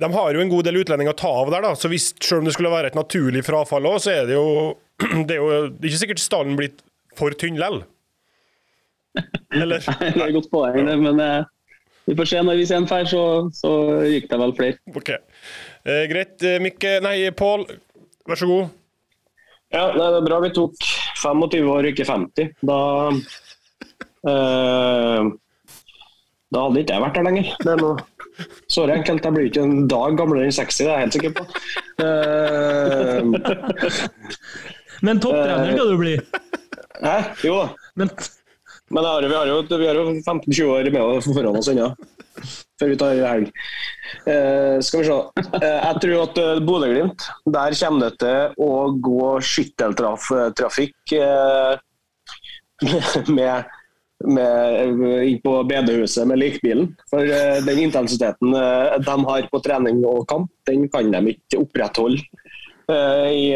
De har jo en god del utlendinger å ta av der, da. Så hvis, selv om det skulle være et naturlig frafall òg, så er det jo [CLEARS THROAT] Det er jo ikke sikkert stallen blir for tynn lell. Eller? [LAUGHS] Det er et godt poeng, det, men eh, vi får se. Når vi ser en feil, så, så ryker det vel flere. OK. Eh, greit. Eh, Mikke Nei, Pål, vær så god. Ja, nei, det er bra vi tok 25 år, ikke 50. Da eh, Da hadde ikke jeg vært der lenger. Det er noe såre enkelt. Jeg blir ikke en dag gamlere enn 60, det er jeg helt sikker på. Uh, Men topptrener skal du bli. hæ? Jo da. Men har, vi har jo, jo 15-20 år med oss foran oss ennå, før vi tar helg. Eh, skal vi se. Eh, jeg tror at eh, Bodø-Glimt, der kommer det til å gå skytteltrafikk eh, [LAUGHS] med, med, inn på bedehuset med likbilen. For eh, den intensiteten eh, de har på trening og kamp, den kan de ikke opprettholde i,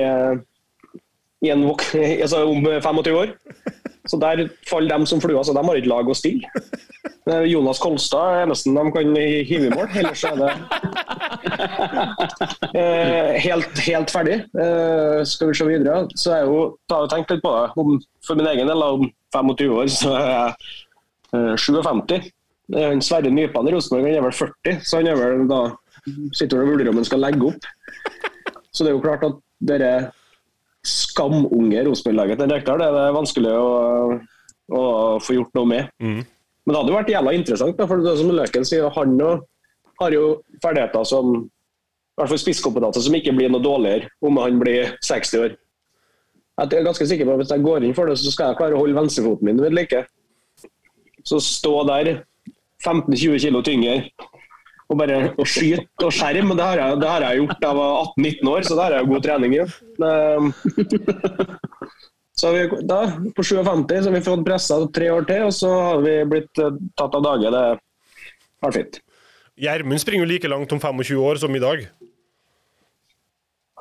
i en, [LAUGHS] altså om 25 år. Så der faller de som fluer, så de har ikke lag å stille. Eh, Jonas Kolstad er nesten de kan hive i mål, ellers er det [LAUGHS] eh, helt, helt ferdig. Eh, skal vi se videre, så jeg jo har jeg tenkt litt på det. Om, for min egen del, om 25 år, så er jeg eh, 57. Eh, han Sverre Nypan i Rosenborg er vel 40, så han er vel da sitter og vurderer om han skal legge opp. Så det er jo klart at dere skamunge Rosenborg-laget til Rekdal det er det vanskelig å, å få gjort noe med. Mm. Men det hadde jo vært jævla interessant, for det er som Løken sier, han har jo ferdigheter som i hvert fall spisskompetanse som ikke blir noe dårligere om han blir 60 år. Jeg er ganske sikker på at Hvis jeg går inn for det, så skal jeg klare å holde venstrefoten min ved like. Så stå der 15-20 kilo tyngre og bare å skyte og skjerm, det har jeg, det har jeg gjort da jeg var 18-19 år, så det har jeg god trening i. Så vi, da, på 57 så har vi fått pressa tre år til, og så har vi blitt eh, tatt av dage. Det har fint. Gjermund springer jo like langt om 25 år som i dag.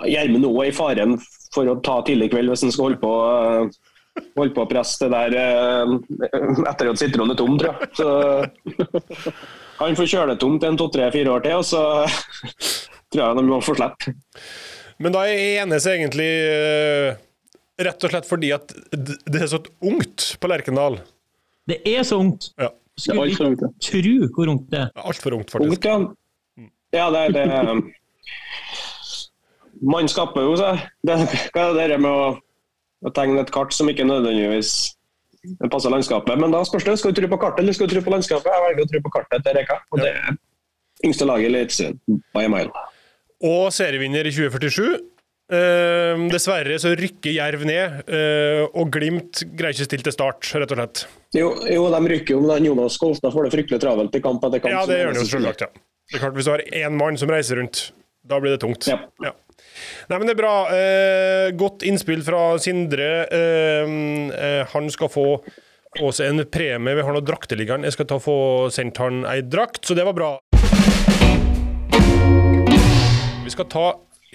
Gjermund òg er i faren for å ta tidlig kveld hvis han skal holde på, eh, holde på å presse det der eh, etter at sitronen er tom, tror jeg. Så han får kjøre det tomt en to-tre-fire år til, og så [LAUGHS] tror jeg de må få slippe. Men da enes egentlig eh, rett og slett fordi at det er så ungt på Lerkendal. det er så ungt. Ja. Det er Skulle ikke ungt. tro hvor ungt det er. Altfor ungt, faktisk. Ungt, ja. Ja, det er det. Man skaper jo seg. Det, hva er det der med å, å tegne et kart som ikke nødvendigvis passer landskapet? Men da spørs det, skal du tro på kartet eller skal du tro på landskapet? Jeg velger å tro på kartet til Reka. Og det er yngste laget i Eliteserien by a mile. Og serievinner i 2047. Uh, dessverre så rykker Jerv ned, uh, og Glimt greier ikke stille til start, rett og slett. Jo, jo de rykker jo, men Jonas Kolstad får det fryktelig travelt i kamp etter kamp. Ja, det gjør han jo selvsagt, ja. Det er klart, Hvis du har én mann som reiser rundt, da blir det tungt. Ja. Nei, men det er bra. Eh, godt innspill fra Sindre. Eh, eh, han skal få også en premie. Vi har nå drakteliggeren. Jeg skal ta få sendt han ei drakt, så det var bra. Vi skal ta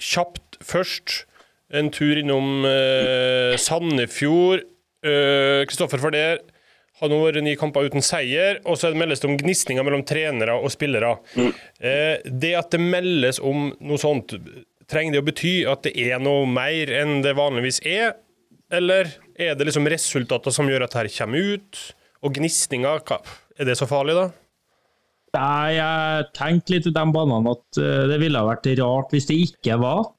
kjapt først en tur innom eh, Sandefjord. Eh, Kristoffer Farder har nå vært ni kamper uten seier, og så meldes det om gnisninger mellom trenere og spillere. Eh, det at det meldes om noe sånt, trenger det å bety at det er noe mer enn det vanligvis er? Eller er det liksom resultater som gjør at dette kommer ut? Og gnisninger, er det så farlig, da? Nei, jeg tenkte litt i de banene at eh, det ville vært rart hvis det ikke var.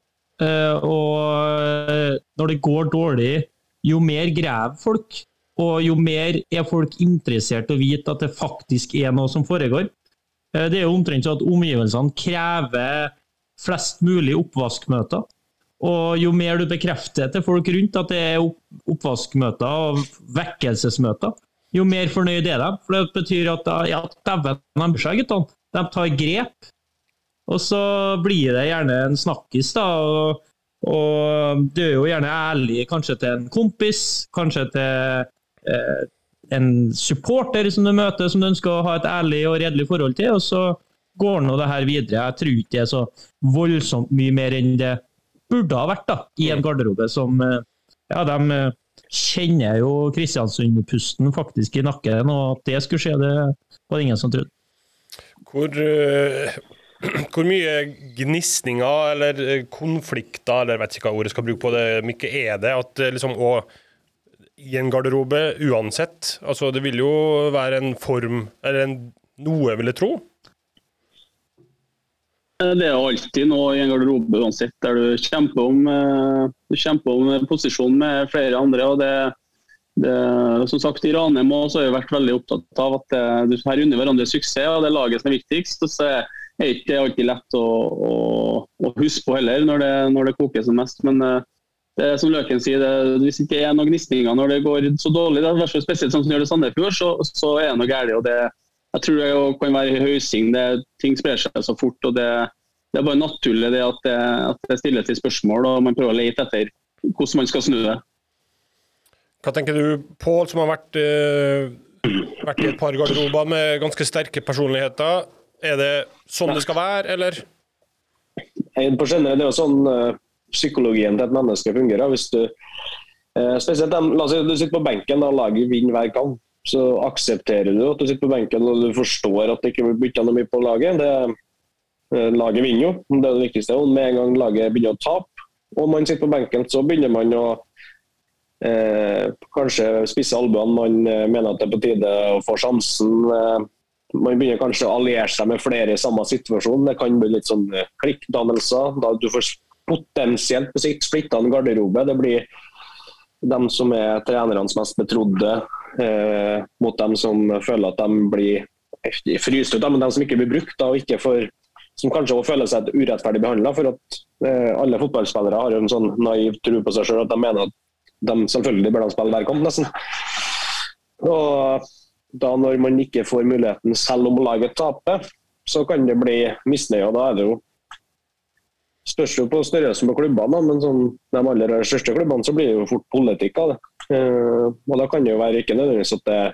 Eh, og når det går dårlig, jo mer graver folk, og jo mer er folk interessert i å vite at det faktisk er noe som foregår. Eh, det er jo omtrent sånn at omgivelsene krever flest mulig oppvaskmøter. Og jo mer du bekrefter til folk rundt at det er oppvaskmøter og vekkelsesmøter, jo mer fornøyd er de. For det betyr at ja, dæven, de bryr seg, guttene. De tar grep. Og så blir det gjerne en snakkis, da. Og, og du er jo gjerne ærlig kanskje til en kompis, kanskje til en supporter som du møter, som du ønsker å ha et ærlig og redelig forhold til. Og så går nå det her videre. Jeg tror ikke det er så voldsomt mye mer enn det burde ha vært da, i en garderobe som eh, Ja, de eh, kjenner jo Kristiansund-pusten faktisk i nakken, og at det skulle skje, det var det ingen som trodde. Hvor, eh, [CLEARS THROAT] hvor mye gnisninger eller eh, konflikter, eller jeg vet ikke hva ordet skal bruke på det, Mikke, er det at eh, liksom å i en garderobe uansett, altså det vil jo være en form, eller en, noe, vil jeg tro. Det er alltid noe i en garderobe uansett, der du kjemper om, eh, du kjemper om posisjon med flere andre. og det, det som sagt, I Ranheim har jeg vært veldig opptatt av at det, du her unner hverandre suksess, og det er laget som er viktigst. og så er det ikke alltid lett å, å, å huske på heller når det, når det koker som mest. Men eh, det er som Løken sier, det, hvis ikke er noen gnisninger når det går så dårlig, det er hvert fall spesielt sånn som det gjør det Sandefjord, så, så er det noe galt. og det jeg tror det kan være høysing. Det, ting sprer seg så fort. og Det, det er bare naturlig det at, det at det stilles til spørsmål og man prøver å lete etter hvordan man skal snu det. Hva tenker du, Pål, som har vært, eh, vært i et par garderober med ganske sterke personligheter. Er det sånn det skal være, eller? Jeg på generell, Det er jo sånn eh, psykologien til et menneske fungerer. Hvis du, eh, spesielt dem, la oss si du sitter på benken og laget vinner hver kamp. Så aksepterer du at du sitter på benken og du forstår at det ikke blir bytta noe mye på laget. Det, eh, laget vinner jo, det er det viktigste. Og med en gang laget begynner å tape, og man sitter på benken, så begynner man å eh, kanskje spisse albuene. Man eh, mener at det er på tide å få sjansen. Eh, man begynner kanskje å alliere seg med flere i samme situasjon. Det kan bli litt sånn eh, klikkdannelser. Da du får potensielt på sikt splitta en garderobe. Det blir de som er trenernes mest betrodde, eh, mot dem som føler at de blir fryst ut, men de som ikke blir brukt. Da, og får, som kanskje også føler seg urettferdig behandla. For at eh, alle fotballspillere har en sånn naiv tro på seg sjøl at de mener at de selvfølgelig bør de spille hver kamp, nesten. Og da når man ikke får muligheten selv om laget taper, så kan det bli misnøye. og Da er det jo spørs jo på størrelsen på klubbene, men sånn, de aller største klubbene så blir det jo fort politikk av det. Eh, og Da kan det jo være ikke nødvendigvis at det er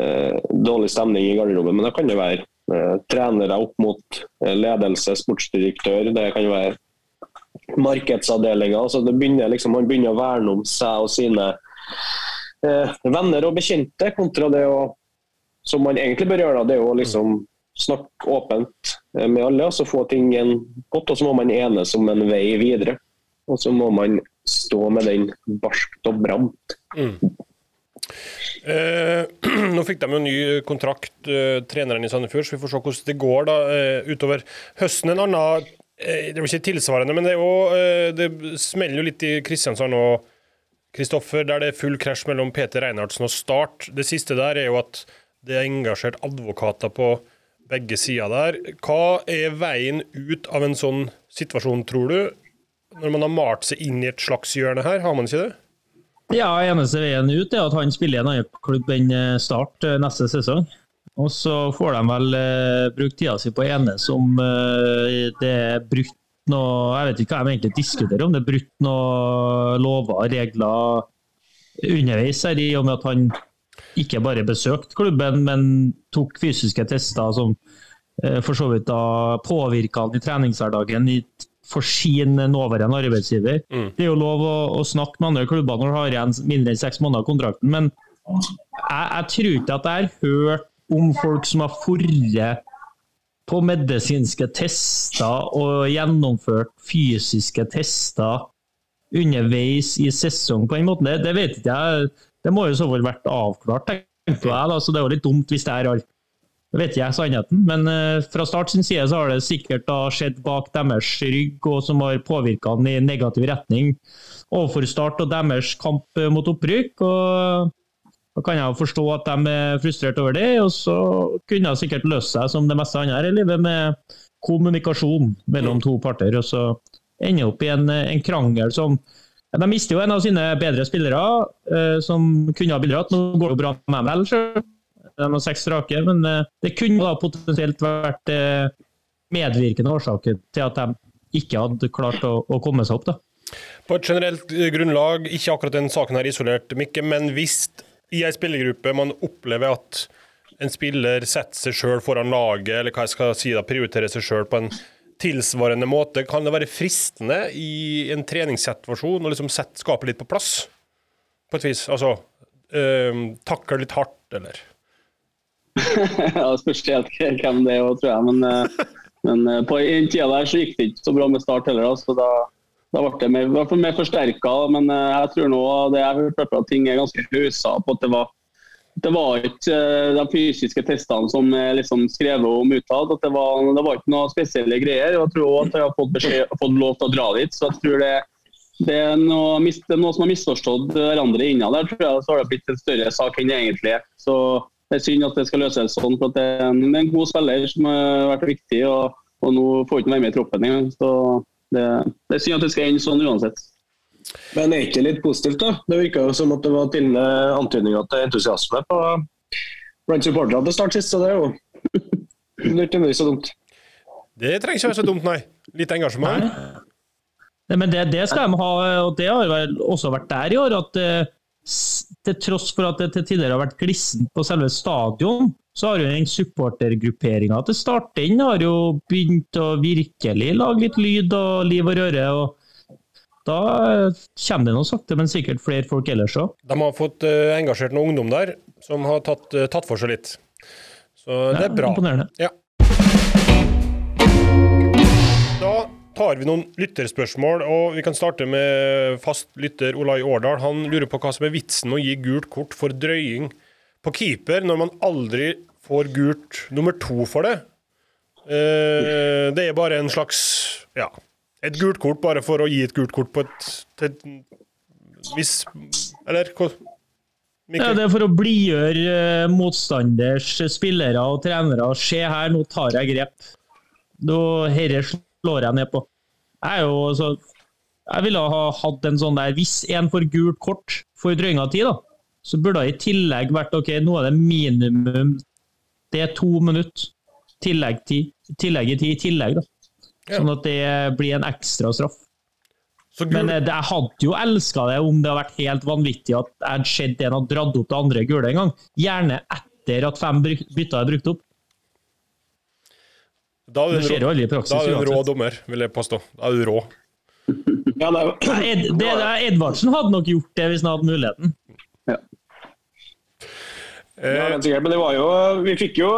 eh, dårlig stemning i garderoben, men det kan jo være eh, trenere opp mot ledelse, sportsdirektør, det kan jo være markedsavdelinger. så det begynner liksom, Man begynner å verne om seg og sine venner og bekjente, kontra det å som man egentlig bør gjøre, det er jo liksom snakke åpent med alle og så få ting igjen godt. Og så må man enes om en vei videre. Og så må man stå med den barskt og bramt. Eh, [CLEARS THROAT] nå fikk de jo ny kontrakt, eh, treneren i Sandefjord, så vi får se hvordan det går da eh, utover høsten. En annen eh, Det er jo ikke tilsvarende, men det, jo, eh, det smeller jo litt i Kristiansand og Kristoffer, der det er full krasj mellom Peter Reinhardsen og Start. Det siste der er jo at det er engasjert advokater på begge sider der. Hva er veien ut av en sånn situasjon, tror du? når man har malt seg inn i et slags hjørne her, har man ikke det? Ja, eneste veien ut er at han spiller i en annen klubb enn eh, Start eh, neste sesong. Og så får de vel eh, brukt tida si på ene som eh, det er brutt noe Jeg vet ikke hva de egentlig diskuterer, om det er brutt noe lover og regler underveis her, i og med at han ikke bare besøkte klubben, men tok fysiske tester som eh, for så vidt da påvirka han i treningshverdagen i, for sin nåværende arbeidsgiver. Det er jo lov å, å snakke med andre klubber når du har igjen mindre enn seks måneder av kontrakten, men jeg, jeg tror ikke at jeg har hørt om folk som har forret på medisinske tester og gjennomført fysiske tester underveis i sesong på en måte. Det, det vet ikke jeg. Det må jo så fall vært avklart, tenker jeg. da, så Det er jo litt dumt hvis det er alt. Det vet jeg sannheten, men uh, fra start sin side så har det sikkert da skjedd bak deres rygg, og som har påvirka den i negativ retning overfor Start og deres kamp eh, mot opprykk. og da kan jeg forstå at de er frustrert over det, og så kunne det sikkert løst seg som det meste andre her i livet, med kommunikasjon mellom to parter. Og så ende opp i en, en krangel som De mister jo en av sine bedre spillere, eh, som kunne ha bidratt. Nå går det jo bra med dem, selv. De har seks strake, men eh, det kunne da potensielt vært eh, medvirkende årsaker til at de ikke hadde klart å, å komme seg opp. da. På et generelt grunnlag, ikke akkurat den saken her isolert, Mikke, men hvis i ei spillergruppe man opplever at en spiller setter seg sjøl foran laget, eller hva jeg skal si da, prioriterer seg sjøl på en tilsvarende måte, kan det være fristende i en treningssituasjon å liksom sette skapet litt på plass? På et vis. Altså øh, takle litt hardt, eller? [LAUGHS] ja, det spørs helt hvem det er, tror jeg. Men, eh, men eh, på den tida der så gikk det ikke så bra med Start heller. så da, da ble det mer, i mer forsterka. Men eh, jeg tror nå det jeg har at ting er ganske hausa på at det var det var ikke eh, de fysiske testene som er liksom skrevet om utad. det var, det var ikke noe spesielle greier. Jeg tror også at jeg har fått, beskjed, fått lov til å dra dit. så jeg tror det, det, er noe, det er noe som har misforstått hverandre innad der. tror jeg, Så har det blitt en større sak enn det egentlig er. Så Det er synd at det skal løses sånn. for Det er en, det er en god spiller som har vært viktig, og, og nå får ikke han være med i troppen engang. Så det, det er synd at det skal ende sånn uansett. Men er ikke det litt positivt, da? Det virka jo som at det var til antydninger til entusiasme på blant supporterne til start sist, så det er jo [LAUGHS] ikke så dumt. Det trenger ikke være så dumt, nei. Litt engasjement. Nei, men det, det skal de ha, og det har vel også vært der i år. at eh, Til tross for at det til tidligere har vært glissent på selve stadion, så har jo den supportergrupperinga til Start den har jo begynt å virkelig lage litt lyd og liv og røre. og Da kommer det nå sakte, men sikkert flere folk ellers òg. De har fått eh, engasjert noen ungdom der som har tatt, eh, tatt for seg litt. Så det er bra. Imponerende. Ja. Da tar vi noen lytterspørsmål, og vi kan starte med fast lytter Olai Årdal. Han lurer på hva som er vitsen med å gi gult kort for drøying på keeper, når man aldri får gult nummer to for det. Eh, det er bare en slags ja, et gult kort bare for å gi et gult kort på et, et visst Eller hva? Ja, det er for å blidgjøre eh, motstanders spillere og trenere. Se her, nå tar jeg grep. Herre slår jeg ned på. Jeg er jo så Jeg ville ha hatt en sånn der Hvis en får gult kort for drøyinga tid, da, så burde det i tillegg vært OK, nå er det minimum Det er to minutter. Tillegg, tid, tillegg i tid i tillegg, da. Sånn at det blir en ekstra straff. Så gul, Men eh, jeg hadde jo elska det om det hadde vært helt vanvittig at jeg hadde sett en hadde dratt opp det andre gule en gang. Gjerne etter at fem bytter er brukt opp. da er Det du en, en rå dommer, vil jeg påstå. Da er du rå. Ja, det, [CLEARS THROAT] er... Ed, det, det, Edvardsen hadde nok gjort det hvis han hadde muligheten. Ja, Eh, ja, Men det var jo Vi fikk jo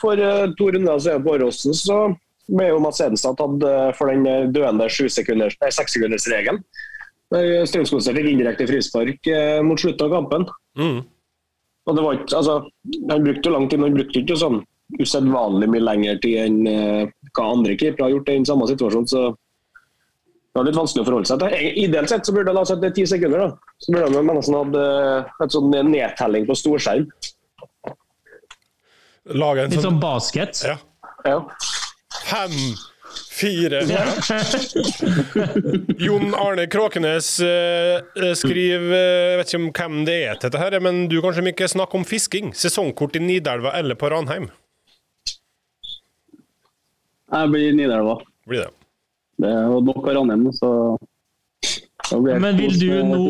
for eh, to runder siden på Åråsen, så ble jo Mats Edenstad tatt eh, for den eh, døende sekssekundersregelen. Der Strømsgodset fikk indirekte frispark eh, mot slutten av kampen. Mm. Og det var ikke, altså, Han brukte jo lang tid, men han brukte ikke sånn usedvanlig mye lengre tid enn hva andre keepere har gjort i den samme situasjonen. så det var litt vanskelig å forholde seg til. Ideelt sett så burde det sett ti sekunder. da. Så burde han nesten hatt en et sånn nedtelling på storskjerm. Litt sånn sånn basket. ja. Ja. Fem, Fire. Jon Arne Kråkenes eh, eh, skriver eh, Jeg vet ikke om hvem det er til dette, her, men du kanskje ikke snakke om fisking? Sesongkort i Nidelva eller på Ranheim? Jeg blir Nidelva. Blir det. Det er nok av Ranheim, så Men vil du nå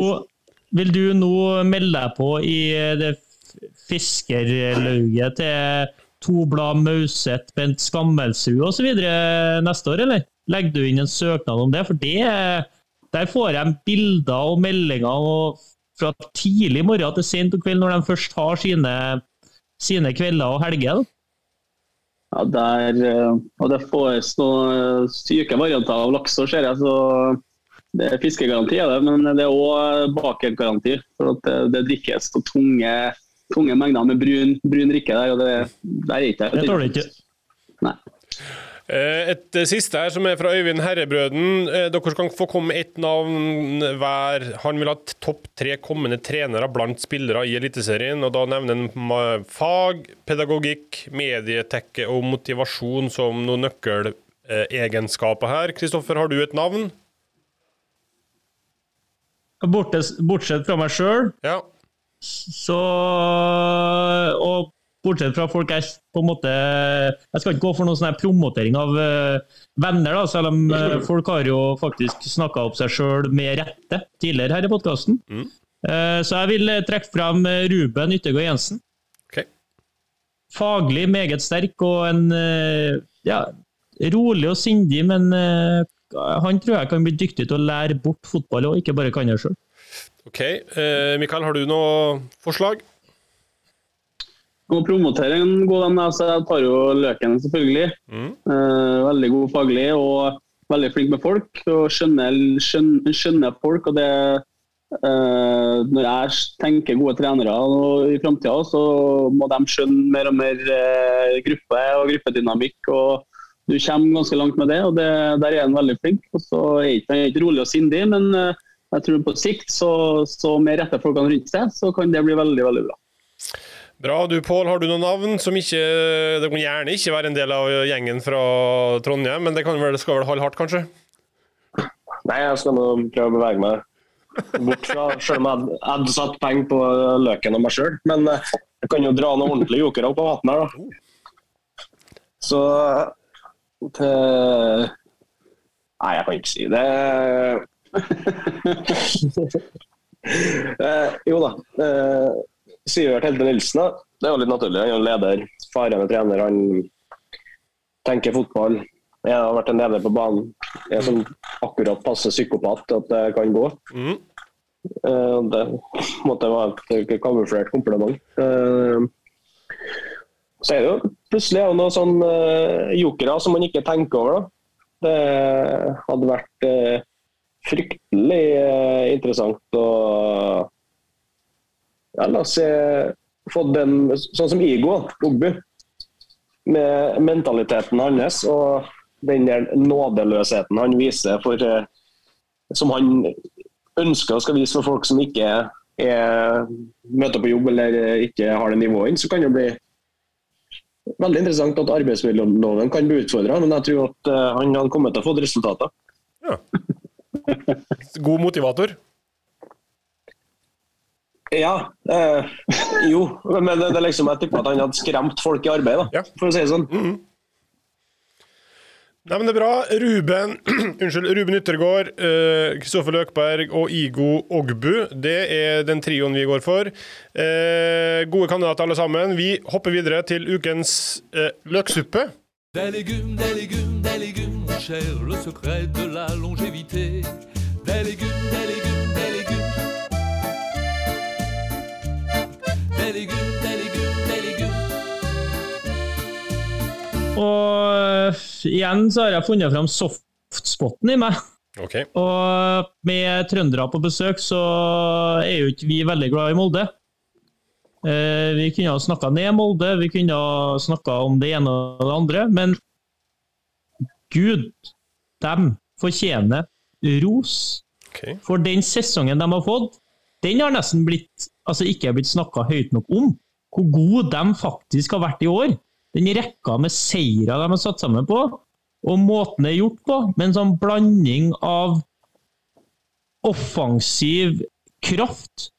vil du nå melde deg på i det fiskerlauget til Toblad Mauseth, Bent Skammelsrud osv. neste år, eller? Legger du inn en søknad om det? For det, der får jeg bilder og meldinger og fra tidlig morgen til sent på kveld, når de først har sine, sine kvelder og helger. Ja, der, eh, og det fås noen eh, syke varianter av laksår, ser jeg. så det er Fiskegaranti men det er òg bakergaranti. Det, det drikkes på tunge, tunge mengder med brun, brun drikke der. og det, der er ikke Det tåler ikke. Nei. Eh, Et eh, siste her, som er fra Øyvind Herrebrøden. Eh, Dere kan få komme med ett navn hver. Han vil ha topp tre kommende trenere blant spillere i Eliteserien. og Da nevner han fag, pedagogikk, medietekke og motivasjon som noen nøkkelegenskaper her. Kristoffer, har du et navn? Bortes, bortsett fra meg sjøl, Ja. Så Og bortsett fra folk jeg på en måte Jeg skal ikke gå for noen sånn promotering av eh, venner, da, selv om eh, folk har jo faktisk snakka opp seg sjøl med rette tidligere her i podkasten. så jeg vil eh, trekke frem eh, Ruben Yttergård Jensen. Okay. Faglig meget sterk og en eh, ja, rolig og sindig, men eh, han tror jeg kan bli dyktig til å lære bort fotball og ikke bare kan det sjøl. Ok. Eh, Mikael, har du noe forslag? Å promotere en god venn, altså jeg tar jo Løken, selvfølgelig. Mm. Eh, veldig god faglig og veldig flink med folk. og Skjønner, skjønner, skjønner folk. og det eh, Når jeg tenker gode trenere i framtida, så må de skjønne mer og mer eh, gruppe og gruppedynamikk. og Du kommer ganske langt med det, og det, der er han veldig flink. og så er Han ikke rolig og sindig, men eh, jeg tror på sikt, så, så med rette folkene rundt seg, så kan det bli veldig veldig bra. Bra. Du, Pål, har du noen navn som ikke Det kan gjerne ikke være en del av gjengen fra Trondheim, men det kan vel, skal vel holde hardt, kanskje? Nei, jeg skal nå prøve å bevege meg bort fra Selv om jeg hadde satt penger på Løken og meg sjøl. Men eh, jeg kan jo dra noen ordentlige jokere opp av vannet her, da. Så til Nei, jeg kan ikke si det. Eh, jo da. Eh, Sivert Helde Nilsen, da. det er jo litt naturlig. Han er leder, farende trener. Han tenker fotball. Jeg har vært en leder på banen. Jeg er sånn akkurat passe psykopat at det kan gå. Mm. Eh, Det måtte være et kamuflert kompliment. Eh, Så er det jo plutselig er det noen sånn eh, jokere som man ikke tenker over. da. Det hadde vært eh, fryktelig eh, interessant å ja, La oss se fått den, Sånn som Igo Ogbu. Med mentaliteten hans og den der nådeløsheten han viser for eh, Som han ønsker og skal vise for folk som ikke er, møter på jobb eller ikke har det nivået inn, så kan det bli veldig interessant at arbeidsmiljøloven kan bli utfordra, men jeg tror at eh, han hadde kommet til å få resultater. [LAUGHS] God motivator. Ja, eh, jo, men det, er liksom, jeg tipper at han hadde skremt folk i arbeid, da, Ja. for å si det sånn. Nei, men det er bra. Ruben [CLEARS THROAT] unnskyld, Ruben Yttergård, Kristoffer Kristoffer Løkberg og Igo Ogbu. Det er den trioen vi går for. Uh, gode kandidater alle sammen. Vi hopper videre til ukens uh, løksuppe. Deligum, deligum, des cher, le secret de la longévité. Des légumes, des légumes, des légumes. Des légumes, des légumes, des légumes. Og øh, igjen så har jeg funnet fram softspoten i meg. Okay. Og med trøndere på besøk, så er jo ikke vi veldig glad i Molde. Eh, vi kunne ha snakka ned Molde, vi kunne ha snakka om det ene og det andre, men gud, de fortjener ros. Okay. For den sesongen de har fått, den har nesten blitt, altså ikke blitt snakka høyt nok om. Hvor gode de faktisk har vært i år. Den rekka med seire de har satt sammen på. Og måten det er gjort på, med en sånn blanding av offensiv kraft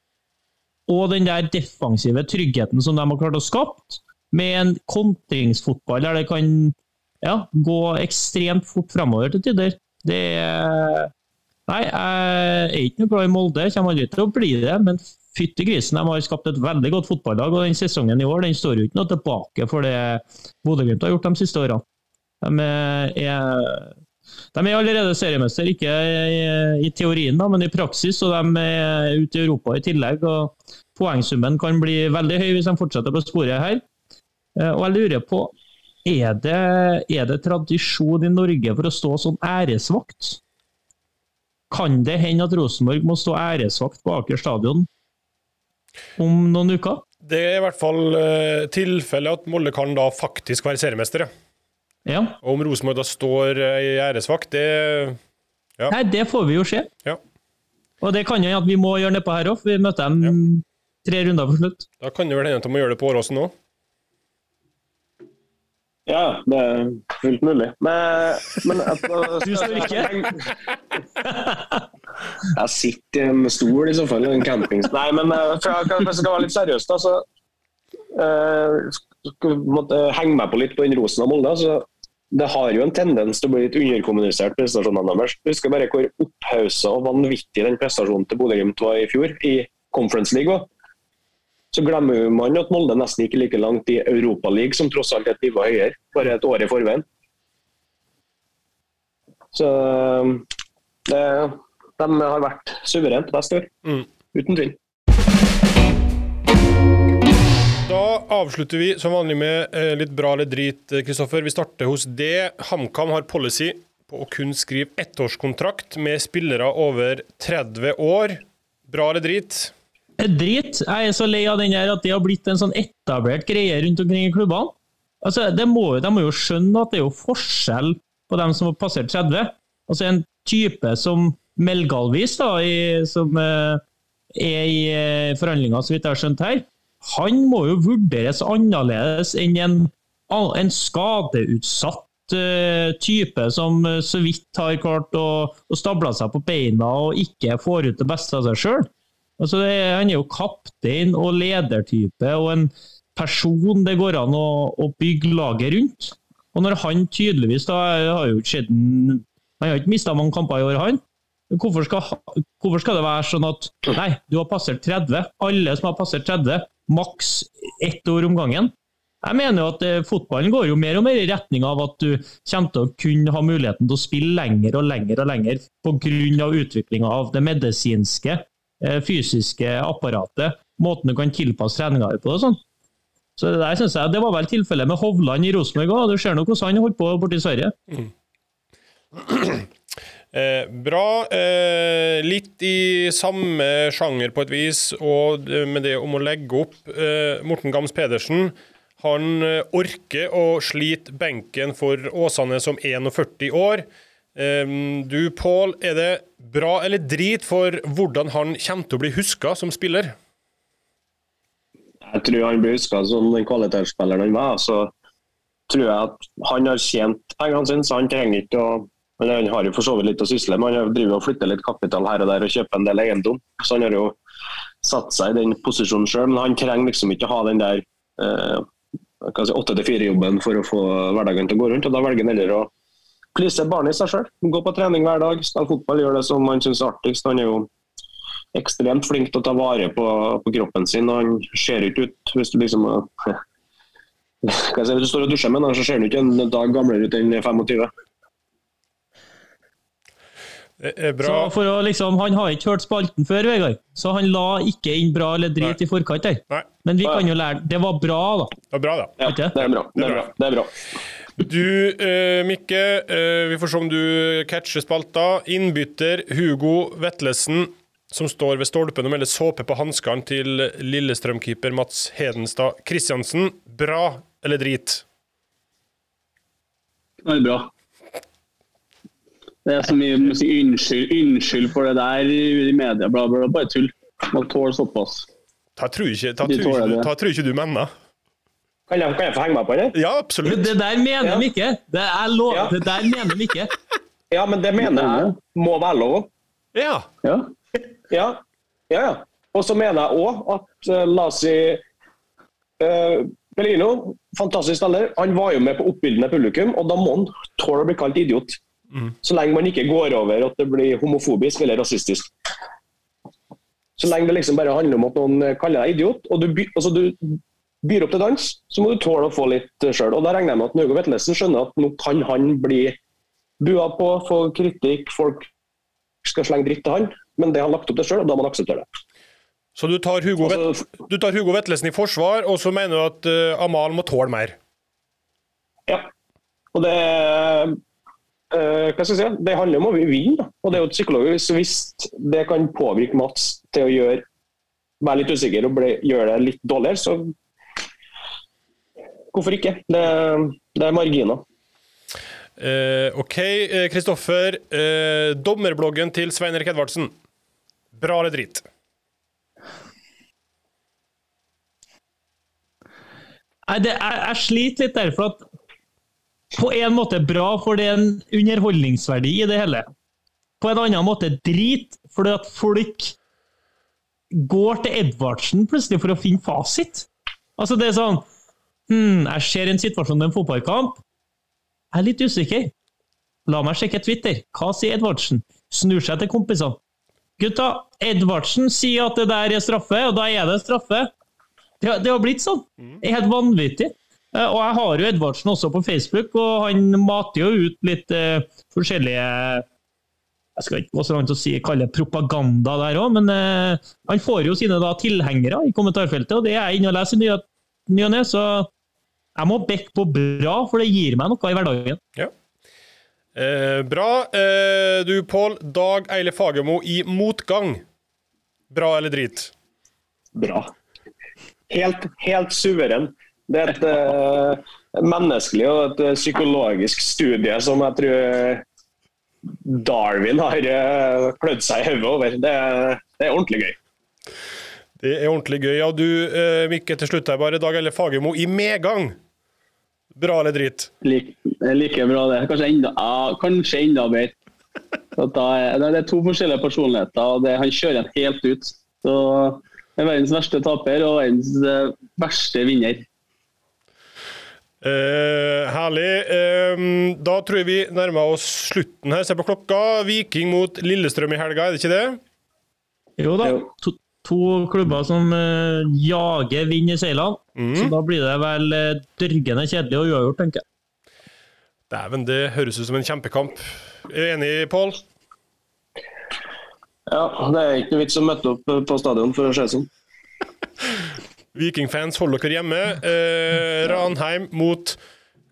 og den der defensive tryggheten som de har klart å skapt, med en kontringsfotball der det kan ja, gå ekstremt fort framover til tider. Det Nei, jeg er ikke noe glad i Molde, jeg kommer aldri til å bli det. Men fytti grisen, de har skapt et veldig godt fotballag. Og den sesongen i år den står jo ikke noe tilbake for det Bodø-Glimt har gjort de siste årene. De er, de er allerede seriemester, ikke i, i teorien, da, men i praksis. Og de er ute i Europa i tillegg. og Poengsummen kan bli veldig høy hvis de fortsetter på sporet her. Eh, Og jeg lurer på, er det, er det tradisjon i Norge for å stå som æresvakt? Kan det hende at Rosenborg må stå æresvakt på Aker stadion om noen uker? Det er i hvert fall uh, tilfellet at Molde kan da faktisk være seriemestere. Ja. Og om Rosenborg da står eh, i æresvakt, det Ja. Nei, det får vi jo se. Ja. Og det kan jo at vi må gjøre nedpå her òg, for vi møter dem tre runder for slutt. Da kan det vel hende at de må gjøre det på Åråsen òg. Ja, det er fullt mulig. Men, men [LAUGHS] Du står ikke? Jeg sitter i en stol i så fall, en campings... Nei, men eh, for jeg, hvis jeg skal være litt seriøs, da, så uh, måtte henge meg på litt på den rosen av Molde. Så det har jo en tendens til å bli litt underkommunisert, prestasjonene deres. Husker bare hvor opphausa og vanvittig den prestasjonen til Bodø-Glimt var i fjor, i Conference League òg. Så glemmer man at Molde nesten ikke like langt i Europaligaen, som tross alt er et nivå høyere, bare et år i forveien. Så det, de har vært suverent best år, Mm. uten tvil. Da avslutter vi som vanlig med eh, litt bra eller drit, eh, Kristoffer. Vi starter hos det. HamKam har policy på å kun skrive ettårskontrakt med spillere over 30 år. Bra eller drit? Drit. Jeg er så lei av den her at det har blitt en sånn etablert greie rundt omkring i klubbene. Altså, må, de må jo skjønne at det er jo forskjell på dem som har passert 30. Altså En type som Melgalvis, da, i, som eh, er i eh, forhandlinger, så vidt jeg har skjønt her, han må jo vurderes annerledes enn en, en skadeutsatt eh, type som eh, så vidt har klart å, å stable seg på beina og ikke får ut det beste av seg sjøl. Altså, han er jo kaptein og ledertype og en person det går an å, å bygge laget rundt. Og når han tydeligvis da har jo ikke skjedd ikke mista mange kamper i år, han. Hvorfor skal, hvorfor skal det være sånn at nei, du har passert 30. Alle som har passert 30, maks ett år om gangen. Jeg mener jo at eh, fotballen går jo mer og mer i retning av at du kommer til å kunne ha muligheten til å spille lenger og lenger og lenger pga. utviklinga av det medisinske, fysiske apparatet, måten du kan tilpasse treninga på og sånn. Så det der synes jeg, det var vel tilfellet med Hovland i Rosenborg òg. Du ser nå hvordan han holdt på borti Sverige. [CLEARS THROAT] Eh, bra. Eh, litt i samme sjanger på et vis, og med det om å legge opp. Eh, Morten Gams Pedersen han eh, orker å slite benken for Åsane som 41 år. Eh, du, Pål, er det bra eller drit for hvordan han kommer til å bli huska som spiller? Jeg tror han blir huska som den kvalitetsspilleren han var. Så tror jeg at han har tjent pengene sine, så han trenger ikke å men Han har jo for så vidt litt å sysle med. Han driver og flytter litt kapital her og der og kjøper en del eiendom. Så han har jo satt seg i den posisjonen sjøl. Men han trenger liksom ikke å ha den der åtte til 8-4-jobben for å få hverdagen til å gå rundt. og Da velger han heller å please barnet i seg sjøl. Gå på trening hver dag, spille fotball, gjøre det som man syns er artigst. Han er jo ekstremt flink til å ta vare på, på kroppen sin. og Han ser ikke ut hvis du liksom [LAUGHS] hva si, Hvis du står og dusjer med ham, så ser han ikke en dag gamlere ut enn 25. Det er Så for å liksom, Han har ikke hørt spalten før, Vegard, så han la ikke inn bra eller drit Nei. i forkant. der. Nei, Men vi kan jo lære Det var bra, da. det var bra, da. Ja, det er bra. Det er bra. Det er bra. Du, eh, Mikke, eh, vi får se om du catcher spalta. Innbytter Hugo Vetlesen, som står ved stolpen og melder såpe på hanskene til Lillestrøm-keeper Mats Hedenstad Kristiansen. Bra eller drit? Bra. Det er så mye si unnskyld, unnskyld for det der i media, bla, bla, bla. Bare tull. Man tåler såpass. Da tror ikke, da tror ikke, du- det. da tror ikke du mener. Kan jeg, kan jeg få henge meg på det? Ja, absolutt. Det der mener Ja. de ikke. Det er lov. Ja. Det der mener de ikke. [LAUGHS] Ja, men det mener jeg må være lov. Ja. Ja. [LAUGHS] Ja, ja. ja. Og så mener jeg òg at uh, la oss si uh, Bellino, fantastisk spiller, han var jo med på oppbildende publikum, og da må han tåle å bli kalt idiot. Så lenge man ikke går over at det blir homofobisk eller rasistisk. Så lenge det liksom bare handler om at noen eh, kaller deg idiot, og du, altså du byr opp til dans, så må du tåle å få litt sjøl. Og da regner jeg med at Hugo Vetlesen skjønner at nå kan han bli bua på, få kritikk, folk skal slenge dritt til han, men det har han lagt opp til sjøl, og da må han akseptere det. Så du tar, Hugo Altså, du tar Hugo Vetlesen i forsvar, og så mener du at uh, Amal må tåle mer? ja. Og det uh, hva skal jeg si? Det handler om å vinne. da. Og det er jo psykologisk Hvis det kan påvirke Mats til å gjøre, være litt usikker og bli, gjøre det litt dårligere, så hvorfor ikke? Det, det er marginer. Eh, OK, eh, Kristoffer. eh, dommerbloggen til Svein Erik Edvardsen. Bra eller drit? Nei, det, jeg, jeg sliter litt der, for at på en måte bra, for det er en underholdningsverdi i det hele. På en annen måte drit, fordi at folk går til Edvardsen plutselig for å finne fasit. Altså det er sånn hm, Jeg ser en situasjon med en fotballkamp. Jeg er litt usikker. La meg sjekke Twitter. Hva sier Edvardsen? Snur seg til kompisene. Gutta, Edvardsen sier at det der er straffe, og da er det straffe. Det, det har blitt sånn. Det er helt vanvittig. Eh, Og jeg har jo Edvardsen også på Facebook, og han mater jo ut litt uh, forskjellige Jeg skal ikke gå så langt å si, kalle det propaganda der òg, men uh, han får jo sine da tilhengere i kommentarfeltet, og det er jeg inne og leser i ny og ne, så jeg må bekke på bra, for det gir meg noe i hverdagen. Ja. Eh, bra. Eh, du, Pål. Dag Eile Fagermo i motgang. Bra eller drit? Bra. Helt, helt suveren. Det er et eh, menneskelig og et eh, psykologisk studie som jeg tror Darwin har uh, klødd seg i hodet over. Det, det er ordentlig gøy. Det er ordentlig gøy. Ja, du, eh, Mikke, til slutt her bare. Dag Eile Fagermo i medgang. Bra eller drit? Like, like bra, det. Kanskje enda, ja, kanskje enda bedre. Er, det er to forskjellige personligheter, og det, han kjører en helt ut. Så det er verdens verste taper og verdens eh, verste vinner. Eh, herlig. Eh, da tror jeg vi nærmer oss slutten her. Se på klokka. Viking mot Lillestrøm i helga, er det ikke det? Jo da, Jo. To, klubber som uh, jager vind i seilene, så da blir det vel uh, dørgende kjedelig og uavgjort, tenker jeg. Dæven, det høres ut som en kjempekamp. Er du enig, Pål? Ja, Det er ikke noe vits å møte opp på stadion for å se sånn. [LAUGHS] Vikingfans, hold dere hjemme. Eh, Ranheim mot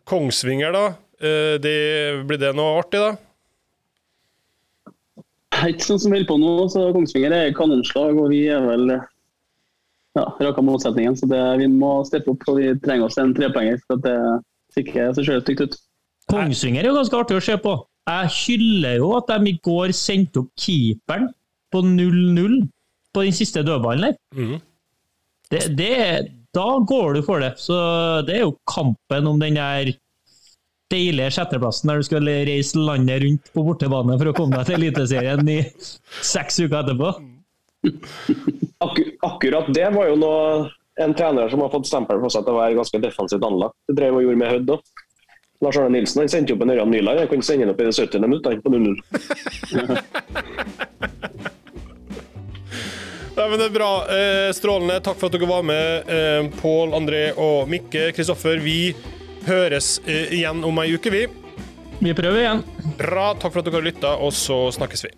Kongsvinger, da. Eh, det, blir det noe artig, da? Ikke sånn som vi holder på nå, så Kongsvinger er kanonslag, og vi er vel ja, raka motsetningen. Så det, vi må steppe opp, og vi trenger oss en trepoenger. For at det ser ikke så sjøl stygt ut. Kongsvinger er jo ganske artig å se på. Jeg hyller jo at de i går sendte opp keeperen på 0-0 på den siste dødballen der. Mm. Det, det, da går du for det. Så det er jo kampen om den der deilige sjetteplassen der du skal reise landet rundt på bortebane for å komme deg til Eliteserien i seks uker etterpå. Akkur akkurat det var jo noe en trener som har fått stempel på seg til å være ganske defensivt anlagt. Det drev og gjorde med Hødd òg. Lars Arne Nilsen han sendte opp en Ørjan Nyland. Han kunne sende den opp i det 70. minutt han, på 0-0. [LAUGHS] Nei, men det er bra. Eh, strålende. Takk for at dere var med, eh, Pål, André og Mikke. Kristoffer, vi høres eh, igjen om ei uke, vi. Vi prøver igjen. Bra. Takk for at dere har lytta, og så snakkes vi.